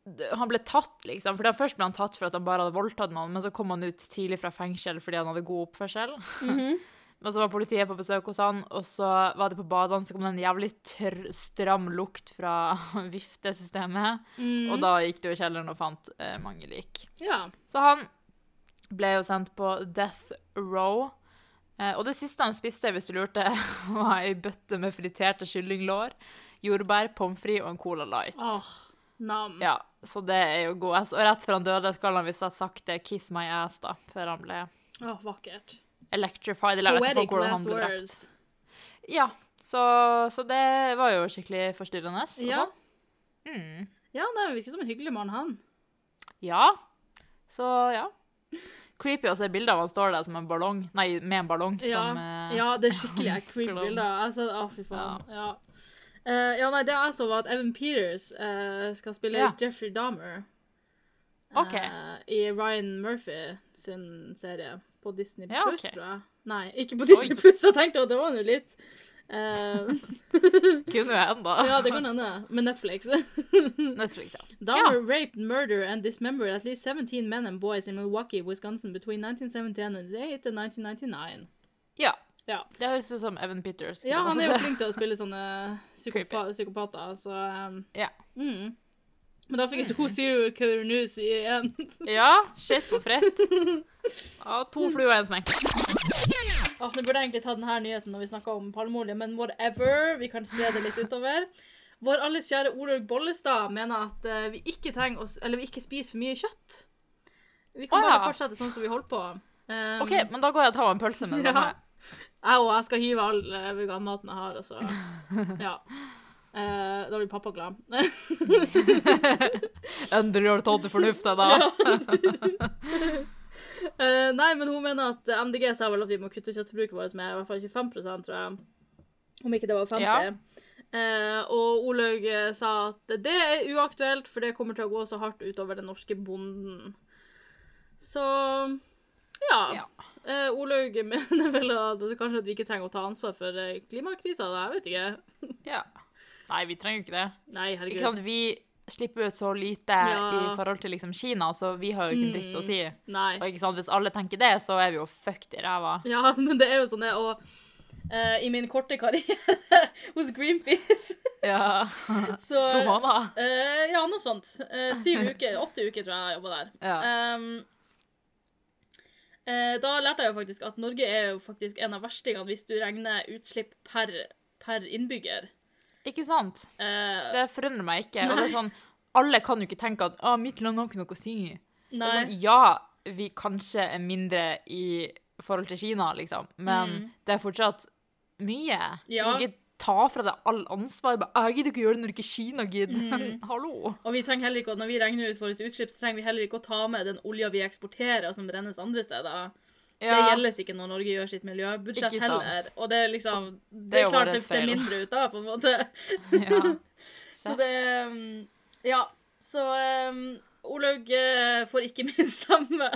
han ble tatt, liksom. For Først ble han tatt for at han bare hadde voldtatt noen, men så kom han ut tidlig fra fengsel fordi han hadde god oppførsel. Mhm. [laughs] Men så var politiet på besøk hos han, og så var det på badene, så kom det en jævlig tørr, stram lukt fra [laughs] viftesystemet. Mm. Og da gikk du i kjelleren og fant eh, mange lik. Ja. Så han ble jo sendt på death row. Eh, og det siste han spiste, hvis du lurte, [laughs] var ei bøtte med friterte kyllinglår, jordbær, pommes frites og en Cola Light. Åh, nam. Ja, så det er jo god ass. Og rett før han døde, skal han visst ha sagt det 'kiss my ass', da, før han ble Åh, vakkert. electrified. Eller jeg vet hvordan han ble drept. Ja, så, så det var jo skikkelig forstyrrende. Ja. sånn. Mm. ja, det virker som en hyggelig mann, han. Ja. Så ja. Creepy å se bilder av han står der som en ballong. Nei, med en ballong Ja, som eh, ja det er skikkelig [laughs] creepy bilder. Altså, å, fy faen. Ja. Eh, ja, nei, det jeg så, var at Evan Peters uh, skal spille Ja. Jeffrey Dahmer uh, okay. i Ryan Murphy sin serie på Disney Ja, Plus, ok. tror jeg. Nei, ikke på Disney Oi. Plus. Jeg tenkte at det var nå litt [laughs] Kunne jo hende. [laughs] Ja, det kan hende. Med Netflix. [laughs] Netflix, ja. Dahmer raped, murdered, and dismembered at least 17 men and boys in Milwaukee, Wisconsin between 1971 and 1999. ja. Ja. Det høres ut som Evan Peters. Ja, han er jo flink til å spille sånne [laughs] psykopa psykopater, så um, Ja. mm. Men da fikk jeg to Zero killer news i én. [laughs] Ja, shit for frett. Ja, to fluer og en smekk. Ah, Nå burde jeg egentlig ta denne nyheten når vi snakker om palmeolje, men whatever. Vi kan spre det litt utover. Vår alles kjære Olaug Bollestad mener at uh, vi ikke trenger å Eller vi ikke spiser for mye kjøtt. Vi kan Å, bare fortsette sånn som vi holder på. Um, OK, men da går jeg og tar meg en pølse med [laughs] Ja. samme. Jeg òg. jeg skal hive all eh, veganmaten jeg har, og så [laughs] Ja. Eh, da blir pappa glad. Endelig har du tatt til fornufta, da. [laughs] Eh, nei, men hun mener at MDG sa vel at vi må kutte kjøttforbruket vårt med i hvert fall 25% tror jeg. Om ikke det var 50 Ja. Eh, og Olaug eh, sa at det er uaktuelt, for det kommer til å gå så hardt utover den norske bonden. Så ja. Ja. Eh, Olaug mener vel at det kanskje at vi ikke trenger å ta ansvar for eh, klimakrisa. da, Jeg vet ikke. [laughs] ja. Nei, vi trenger jo ikke det. Nei, herregud. Ikke sant, vi slipper ut så lite Ja. i forhold til liksom Kina, så vi har jo ikke en dritt å si. Nei. Og ikke sant, hvis alle tenker det, så er vi jo fucked i ræva. Ja, [laughs] men det er jo sånn det, og uh, i min korte karriere [laughs] hos Greenpeace Ja. så To måneder. Uh, Ja, noe sånt. Syv uker, åtte uker tror jeg jeg jobba der. Ja. Um, da lærte jeg jo faktisk at Norge er jo faktisk en av verstingene hvis du regner utslipp per, per innbygger. Ikke sant? Eh, Det forundrer meg ikke. Og det er sånn, alle kan jo ikke tenke at ah, mitt land har ikke noe å si. Sånn, ja, vi kanskje er mindre i forhold til Kina, liksom, men Mm. det er fortsatt mye. Du Ja. kan ikke ta fra deg all ansvar. Bare, «Ah, Jeg gidder ikke gjøre det når ikke Kina gidder. Mm. Hallo. Og vi trenger heller ikke, når vi regner ut våre utslipp, så trenger vi heller ikke å ta med den olja vi eksporterer, som brennes andre steder. Det gjelder ikke når Norge gjør sitt miljøbudsjett heller. Og det er liksom Det, er klart det ser mindre ut da, på en måte. [laughs] [laughs] ja. Så det Ja. Så um, Olaug eh, får ikke min stemme.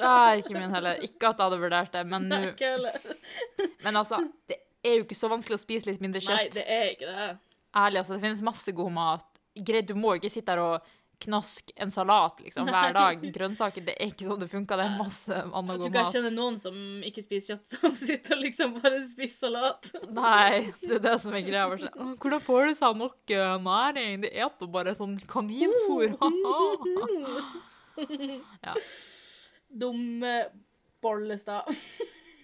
Nei, ikke min heller. Ikke at jeg hadde vurdert det, men nå. Men altså, det er jo ikke så vanskelig å spise litt mindre kjøtt. Nei, det er ikke det. Ærlig, altså, det finnes masse god mat. Greit, du må ikke sitte der og knask en salat liksom, hver dag. Grønnsaker, det er ikke sånn det funker. Det er masse annen god mat. Jeg tror ikke jeg kjenner noen som ikke spiser kjøtt, [laughs] som sitter og liksom bare spiser salat. Nei, det er det som er greia. Sånn, «Åh, Hvordan får de seg nok eh, næring? De eter bare sånn kaninfôr. [laughs] ja. Dumme Bollestad. [laughs]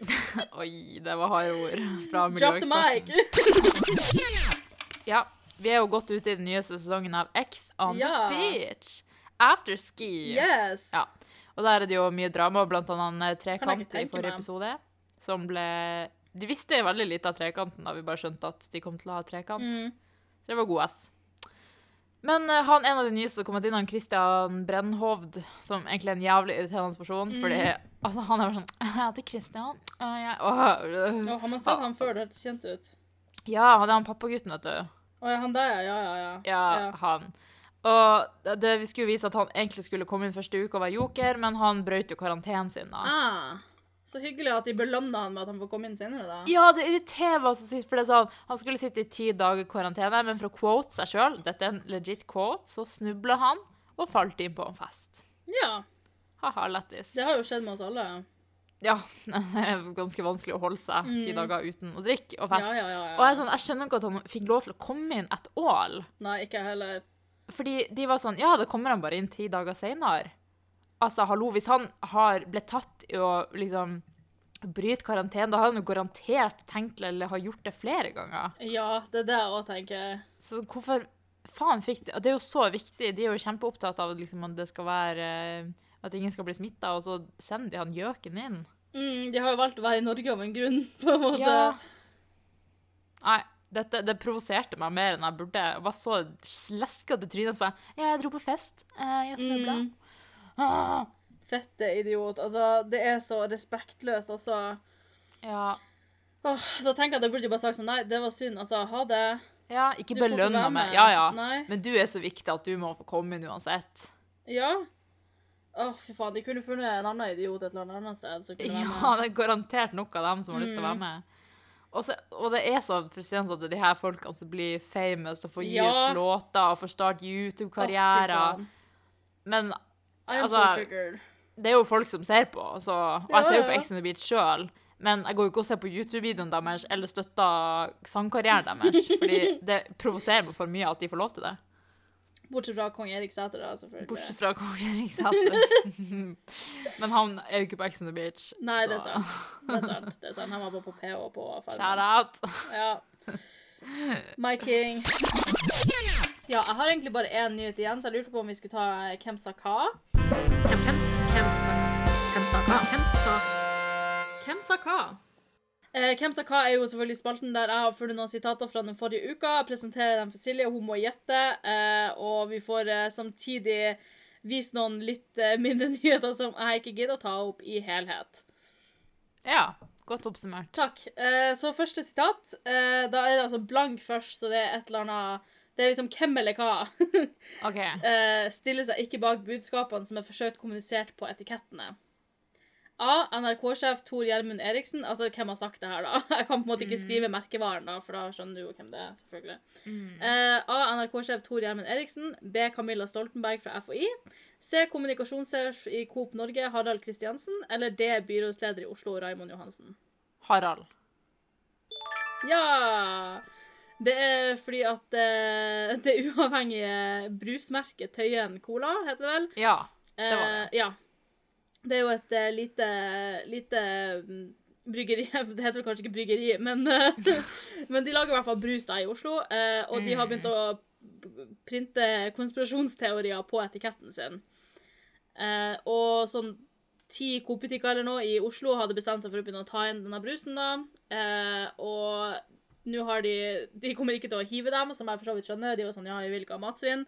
[laughs] Oi, det var harde ord fra miljøeksperten. Ja, vi er jo godt ute i den nye sesongen av X on Ja. the beach. Afterski. Yes! Ja. Og der er det jo mye drama, blant annet trekant i forrige meg. episode. Som ble De visste veldig lite av trekanten da vi bare skjønte at de kom til å ha trekant. Mm. Så det var god ass. Men eh, han en av de nye som kom inn, han Christian Brennhovd, som egentlig er en jævlig irriterende person, Mm. fordi altså, han er bare sånn [laughs] Jeg heter Christian. og jeg, [laughs] åh, øh. Har man sett han før? Det hørtes kjent ut. Ja, det er han pappagutten, vet du. Å ja, han der, ja. Ja, ja. ja. Ja, han. Og det, vi skulle vise at han egentlig skulle komme inn første uke og være joker, men han brøt jo karantenen sin. da. Ah, så hyggelig at de belønna han med at han får komme inn senere, da. Ja, det irriterer meg så sykt, for det er sånn, han skulle sitte i ti dager karantene, men for å quote seg sjøl, dette er en legit quote, så snubla han og falt inn på en fest. Ja, Haha, lættis. det har jo skjedd med oss alle. Ja, [laughs] det er ganske vanskelig å holde seg ti Mm. dager uten å drikke og Ja, fest. ja, ja. ja. Og jeg, sånn, jeg skjønner ikke at han fikk lov til å komme inn et ål. Nei, ikke heller. Fordi de var sånn Ja, da kommer han bare inn ti dager seinere. Altså, hallo, hvis han har blitt tatt i å liksom bryte karantene, da har han jo garantert tenkt eller har gjort det flere ganger. Ja, det er det jeg òg tenker. Så hvorfor faen fikk de Det er jo så viktig. De er jo kjempeopptatt av liksom, at det skal være eh, At ingen skal bli smitta, og så sender de han gjøken inn. Mm, de har jo valgt å være i Norge av en grunn, [laughs] på en måte. Ja. Nei, dette, det provoserte meg mer enn jeg burde. Jeg var så leskete trynet. for jeg, Ja, jeg dro på fest. Eh, Jeg snubla. Mm. Ah. Fette idiot. Altså, det er så respektløst også. Ja. Åh, så tenk at jeg burde bare sagt sånn, nei, det var synd. Altså, ha det. ja, ikke belønna meg. Ja, ja. Nei. Men du er så viktig at du må få komme inn uansett. Ja. Åh, fy faen, de kunne funnet en annen idiot et eller annet sted som kunne være Ja, det er garantert nok av dem som har lyst til å Mm. være med. Og, så, og det er så frustrerende at de her folkene som blir famous og får gi Ja. ut låter og får starte YouTube-karrierer. faen. Men Altså, so det er jo folk som ser på, så, og jeg ser jo på. Ex on the Beach sjøl. Men jeg går jo ikke og ser på YouTube-videoen deres eller støtter sangkarrieren deres. fordi det provoserer meg for mye at de får lov til det. Bortsett fra kong Erik Sæter, da, selvfølgelig. Bortsett fra kong Erik Sæter. [laughs] Men han er jo ikke på Ex on the Beach. Nei, det er sant. Det er sant. Det er sant. Han var bare på PH på Farmen. Shout out. Ja. My king. Ja, jeg har egentlig bare én nyhet igjen, så jeg lurte på om vi skulle ta Hvem sa hva? Hvem, hvem, hvem, hvem sa hva? Hvem sa, hvem sa hva? Eh, hvem sa hva er jo selvfølgelig spalten der jeg har funnet noen sitater fra den forrige uka. Jeg presenterer dem for Silje, hun må gjette. Eh, og vi får eh, samtidig vist noen litt eh, mindre [laughs] nyheter som jeg ikke gidder å ta opp i helhet. Ja, godt oppsummert. Takk. Så første sitat. Da er det altså blank først, så det er et eller annet Det er liksom hvem eller hva. [laughs] OK. eh, stiller seg ikke bak budskapene som er forsøkt kommunisert på etikettene. A. NRK-sjef Tor Gjermund Eriksen. Altså, hvem har sagt det her, da? Jeg kan på en måte ikke skrive merkevaren, da, for da skjønner du jo hvem det er. selvfølgelig. Eh, A. NRK-sjef Tor Gjermund Eriksen. B. Camilla Stoltenberg fra FHI. C. Kommunikasjonssjef i Coop Norge Harald Kristiansen. Eller D. Byrådsleder i Oslo Raymond Johansen. Harald. Ja! Det er fordi at eh, det uavhengige brusmerket Tøyen Cola, heter det vel? Ja. det var det. ja. Det er jo et uh, lite, lite mm, bryggeri [laughs] Det heter vel kanskje ikke bryggeri, men, uh, [laughs] men de lager i hvert fall brus da i Oslo. Uh, og de har begynt å printe konspirasjonsteorier på etiketten sin. Og sånn ti Coop-butikker eller noe i Oslo hadde bestemt seg for å begynne å ta inn denne brusen. da. Og nå har de De kommer ikke til å hive dem, som jeg for så vidt skjønner. De var sånn ja, vi vil ikke ha matsvinn.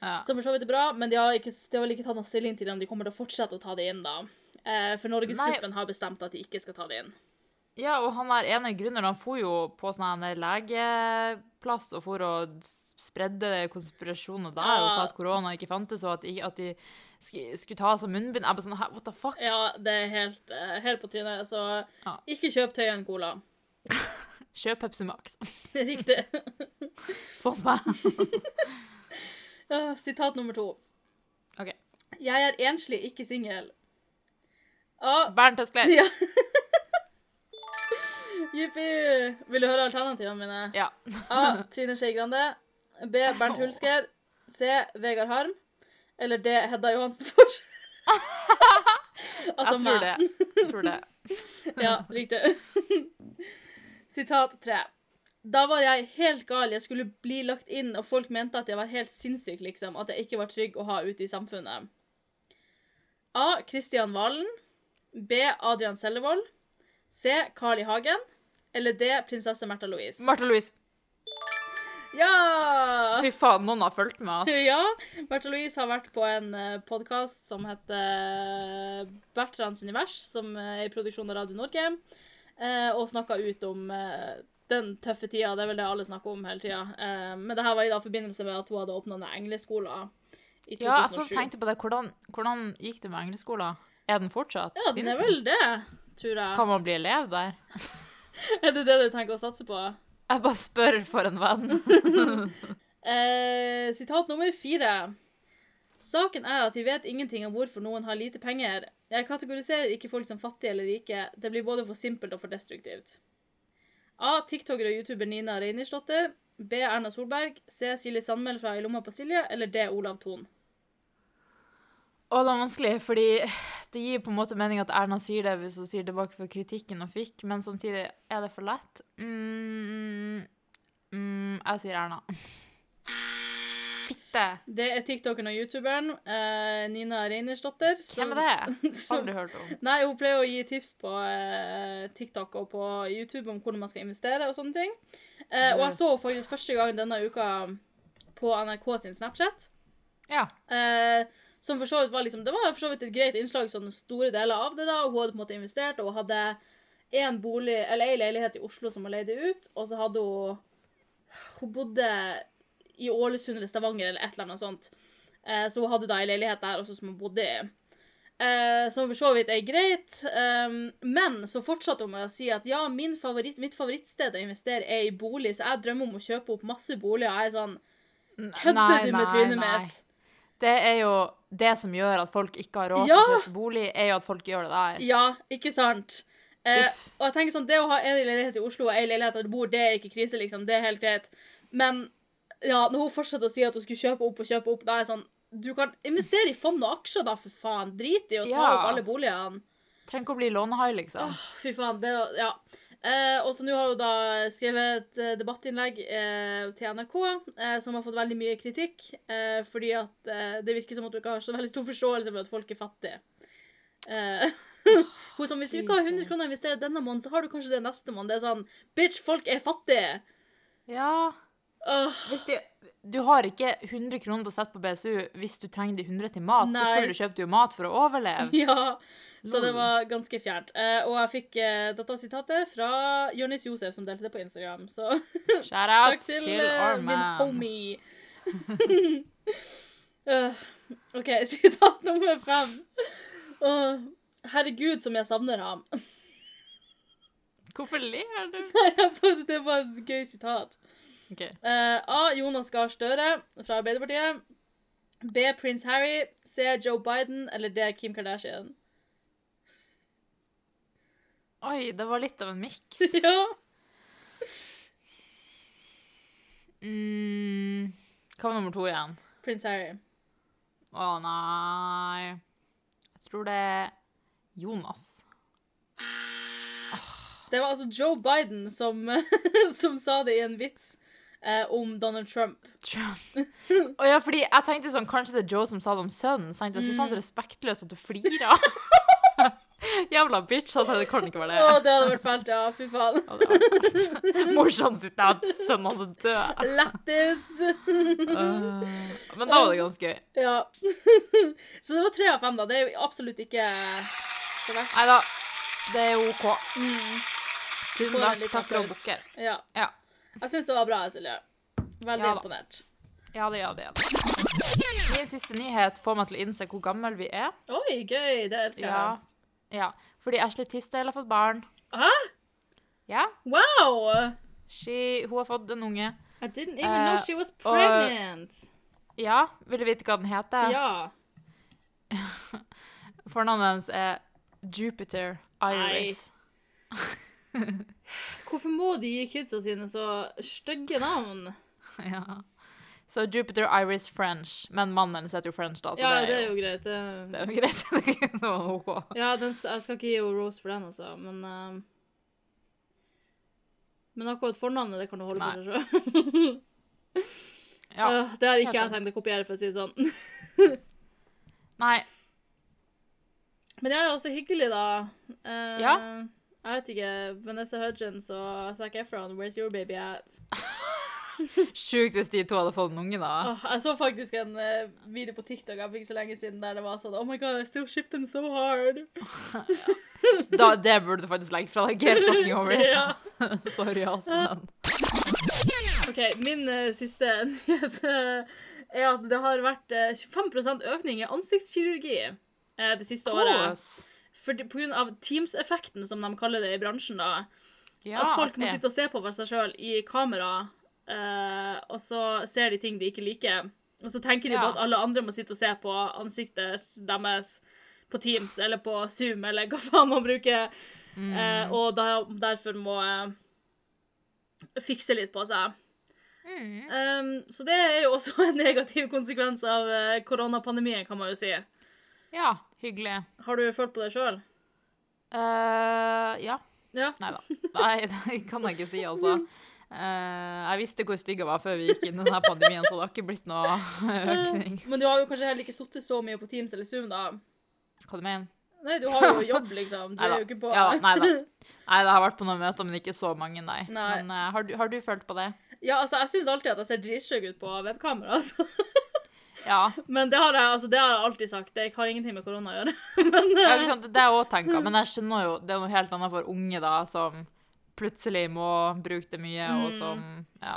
Ja. Som for så vidt er bra, men de har, ikke, de har vel ikke tatt noen stilling til om de kommer til å fortsette å ta det inn, da. Eh, for Norgesgruppen har bestemt at de ikke skal ta det inn. Ja, og han der ene gründeren han for jo på sånn legeplass og for å spredde konspirasjoner der og sa at korona ikke fantes, og at, de, at de skulle ta av seg munnbind. Jeg bare sånn, what the fuck? Ja, det er helt, eh, helt på trynet. Så Ja. ikke kjøp Tøyen Cola. [laughs] Kjøp Pepsi Max. [laughs] Riktig. Spons meg. [laughs] Ah, Sitat nummer to. OK. Jeg er enslig, ikke singel. A. Bernt Høskler. Ja. [laughs] Jippi. Vil du høre alternativene mine? Ja. [laughs] A. Trine Skei Grande. B. Bernt Hulsker. C. Vegard Harm. Eller D. Hedda Johansen Fors. altså [laughs] Jeg tror meg. det. Jeg tror det. Ja, riktig. Sitat tre. Da var jeg helt gal. Jeg skulle bli lagt inn, og folk mente at jeg var helt sinnssyk, liksom. At jeg ikke var trygg å ha ute i samfunnet. A. Kristian Valen. B. Adrian Sellevold. C. Carl I. Hagen. Eller D. Prinsesse Märtha Louise. Martha Louise. Ja! Fy faen, noen har fulgt med, ass. Ja, Märtha Louise har vært på en podkast som heter Bertrands univers, som er i produksjon av Radio Norge, eh, og snakka ut om eh, den tøffe tida. Det er vel det alle snakker om hele tida. Eh, Men det her var i da forbindelse med at hun hadde åpna den engleskolen i 2007. Ja, jeg tenkte på det. Hvordan, hvordan gikk det med engleskolen? Er den fortsatt? Ja, den er vel det, tror jeg. Kan man bli elev der? [laughs] Er det det du tenker å satse på? Jeg bare spør for en venn. [laughs] Eh, sitat nummer fire. Saken er at vi vet ingenting om hvorfor noen har lite penger. Jeg kategoriserer ikke folk som fattige eller rike. Det blir både for simpelt og for destruktivt. A. TikToker og YouTuber Nina Reinisdotter. B. Erna Solberg. C. Silje Sandmæl fra I lomma på Silje. Eller D. Olav Thon. Og det er vanskelig, fordi det gir på en måte mening at Erna sier det hvis hun sier tilbake for kritikken hun fikk, men samtidig er det for lett. Mm, mm, jeg sier Erna. Fitte! Det er TikToken og YouTuberen uh, Nina Reinersdotter. Hvem er det? [laughs] som- Aldri hørt om. Nei, hun pleier å gi tips på uh, TikTok og på YouTube om hvordan man skal investere og sånne ting. Uh, og jeg så henne faktisk første gang denne uka på NRK sin Snapchat. Ja. Som for så vidt var liksom Det var for så vidt et greit innslag, sånne store deler av det. da, Hun hadde på en måte investert, og hun hadde en bolig, eller ei leilighet i Oslo som hun leide ut, og så hadde hun Hun bodde i Ålesund eller Stavanger eller et eller annet sånt. Eh, så hun hadde da ei leilighet der også som hun bodde i. Eh, som for så vidt er greit. Um, men så fortsatte hun med å si at ja, min favoritt, mitt favorittsted å investere er i bolig, så jeg drømmer om å kjøpe opp masse boliger. Jeg er sånn Kødder du med trynet mitt? Det er jo det som gjør at folk ikke har råd Ja. til å kjøpe bolig, er jo at folk gjør det der. Ja, ikke sant? Eh, og jeg tenker sånn, Det å ha en leilighet i Oslo og en leilighet der du bor, det er ikke krise, liksom. Det er helt greit. Men ja, når hun fortsetter å si at hun skulle kjøpe opp og kjøpe opp, da er jeg sånn Du kan investere i fond og aksjer, da, for faen. Drit i å ta Ja. opp alle boligene. Trenger ikke å bli lånehai, liksom. Åh, fy faen. Det Ja. Eh, og så nå har hun da skrevet et eh, debattinnlegg eh, til NRK eh, som har fått veldig mye kritikk, eh, fordi at eh, det virker som at hun ikke har så veldig stor forståelse for at folk er fattige. Eh, [laughs] hun som Hvis du ikke har 100 kroner å investere denne måneden, så har du kanskje det neste måned. Det er sånn Bitch, folk er fattige! Ja. De, du har ikke 100 kroner til å sette på BSU hvis du trenger de 100 til mat. Nei. Selvfølgelig kjøper du jo mat for å overleve. ja. Så det var ganske fjernt. Eh, og jeg fikk eh, dette sitatet fra Jonis Josef, som delte det på Instagram. Så [laughs] Shout out Takk til, til eh, min homie. [laughs] OK, [laughs] sitat nummer fem. Oh, herregud, som jeg savner ham. Hvorfor ler du? Det var et gøy sitat. Ok. Uh, A. Jonas Gahr Støre fra Arbeiderpartiet. B. Prince Harry. C. Joe Biden. Eller D. Kim Kardashian. Oi, det var litt av en miks. [laughs] ja. Mm, hva var nummer to igjen? Prince Harry. Å nei Jeg tror det er Jonas. Det var altså Joe Biden som, [laughs] som sa det i en vits eh, om Donald Trump. Trump. [laughs] Og ja, fordi jeg tenkte sånn, kanskje det er Joe som sa det om sønnen. Sant? jeg, fy Mm. er så respektløst at du flirer. [laughs] Jævla bitch, altså, det kan ikke være det. Å, det. hadde vært fælt, ja. Fy faen. Ja. Morsomt sitt at sønnen hans er død. Lættis. uh, men da var det ganske gøy. ja. [laughs] Så det var tre av fem, da. Det er jo absolutt ikke så verst. Nei da, det er OK. Mm. Tusen takk. Takk for applaus. bukker. Ja. Ja. Jeg syns det var bra, Silje. Veldig Ja imponert. Ja, det, ja, det. Min siste nyhet får meg til å innse hvor gammel vi er. Oi, gøy. Det elsker jeg. Ja. ja. Fordi Ashley Tisdale har fått barn. Hæ? Ja. Wow! She, hun har fått en unge. I didn't even know Eh, she was og- Ja, vil du vite hva den heter? Ja. [laughs] Fornavnet hennes er Jupiter Iris. [laughs] [laughs] Hvorfor må de gi kidsa sine så stygge navn? [laughs] Ja. Så Jupiter Iris French, men mannen hennes heter jo French, da, så Ja, det, er jo, greit. Det, er jo greit. [laughs] det er ja, den, jeg skal ikke gi henne rose for den, altså, men uh, Men akkurat fornavnet, det kan du holde for deg sjøl. Ja. det har ikke jeg tenkt å kopiere, for å si det sånn. Nei, Men det er jo også hyggelig, da. Uh, Ja. Jeg vet ikke. Vanessa Hudgens og Zac Efron, where's your baby at? [laughs] sjukt hvis de to hadde fått en unge, da. Oh, jeg så faktisk en uh, video på TikTok jeg fikk så lenge siden der det var sånn Oh my god, I still ship them so hard. [laughs] da det burde du faktisk legge fra deg. Get fucking over it. [laughs] Sorry, altså. Men. OK, min uh, siste nyhet eh, er at det har vært uh, 25% økning i ansiktskirurgi det siste året. For, av Teams-effekten, som de kaller det i bransjen. da. Ja, at folk må sitte og se på seg sjøl i kamera, uh, og så ser de ting de ikke liker. Og så tenker de Ja. på at alle andre må sitte og se på ansiktet deres på Teams eller på Zoom eller hva faen man bruker, Mm. uh, og da, derfor må uh, fikse litt på seg. Mm. Um, så det er jo også [laughs] en negativ konsekvens av koronapandemien, kan man jo si. Ja, hyggelig. Har du følt på det sjøl? Eh, ja. Ja. Nei da. [laughs] Det kan jeg ikke si, altså. Uh, jeg visste hvor stygg jeg var før vi gikk inn i denne pandemien, så det har ikke blitt noe [laughs] økning. Men du har jo kanskje heller ikke sittet så mye på Teams eller Zoom, da? Hva du mener Nei, du har jo [laughs] jobb, liksom. Du er Neida. jo ikke på Ja nei da. Nei, det har vært på noen møter, men ikke så mange, nei. Nei. Men uh, har, du, har du følt på det? Ja, altså, jeg syns alltid at jeg ser dritstygg ut på webkamera, altså. Ja. Men det har jeg, altså, det har jeg alltid sagt. Jeg har ingenting med korona å gjøre. [laughs] Men ja eh, ikke sant? Det jeg òg tenkt, men jeg skjønner jo det er noe helt annet for unge, da, som plutselig må bruke det mye, og Mm. som ja,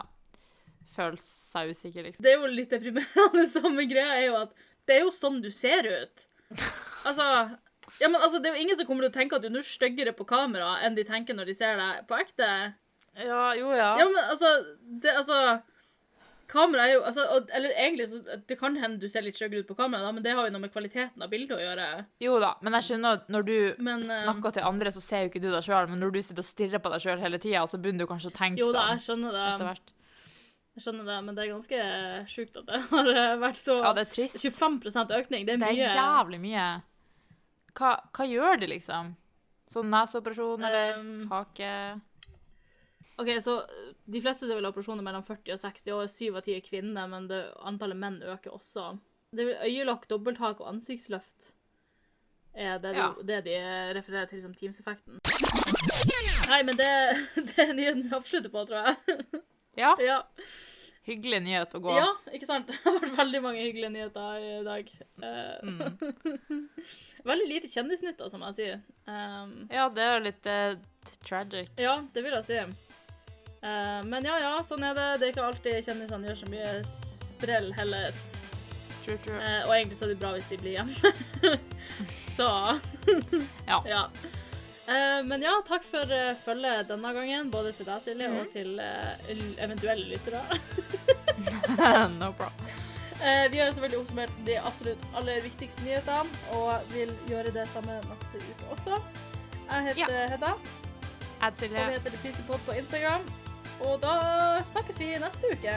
føler seg usikker, liksom. det er jo litt deprimerende, Samme greia er jo at det er jo sånn du ser ut. [laughs] Altså ja, men altså, Det er jo ingen som kommer til å tenke at du er styggere på kamera enn de tenker når de ser deg på ekte. Ja, jo, ja. Ja, men altså, det, altså Kamera er jo altså, og, Eller egentlig så Det kan hende du ser litt styggere ut på kamera, da, men det har jo noe med kvaliteten av bildet å gjøre. Jo da, men jeg skjønner at når du Men, eh, snakker til andre, så ser jo ikke du deg sjøl, men når du sitter og stirrer på deg sjøl hele tida, så begynner du kanskje å tenke sånn. Jo da, jeg skjønner etter det. hvert. Jeg skjønner det, Men det er ganske sjukt at det [laughs] har eh, vært så Ja, det er trist. 25 økning. Det er mye. Det er jævlig mye. Hva, hva gjør de, liksom? Sånn neseoperasjon eller Um, hake OK, så De fleste vil ha operasjoner mellom 40 og 60 år, syv av ti er kvinner, men det, antallet menn øker også. Det er øyelokk, dobbelthak og ansiktsløft er det, Ja. de, det de refererer til som Teams-effekten. Nei, men det, [laughs] det er nyheten vi avslutter på, tror jeg. Ja, [laughs] ja. hyggelig nyhet å gå. ja, ikke sant? [laughs] Det har vært veldig mange hyggelige nyheter i dag. Mm. veldig lite kjendisnytt, da, som jeg sier. Um, Ja, det er litt uh, tragic. Ja, det vil jeg si. Eh, men ja, ja, sånn er det. Det er ikke alltid kjendisene gjør så mye sprell heller. True, true. Eh, og egentlig så er det bra hvis de blir hjemme. [laughs] så [laughs] Ja. ja. Eh, men ja, takk for uh, følget denne gangen, både til deg, Silje, Mhm. og til eh, eventuelle lyttere. [laughs] no problem. Eh, vi har selvfølgelig oppsummert de absolutt aller viktigste nyhetene, og vil gjøre det samme neste uke også. Jeg heter Hedda, Add og vi heter The Pizza Pod på Instagram. Og da snakkes vi neste uke.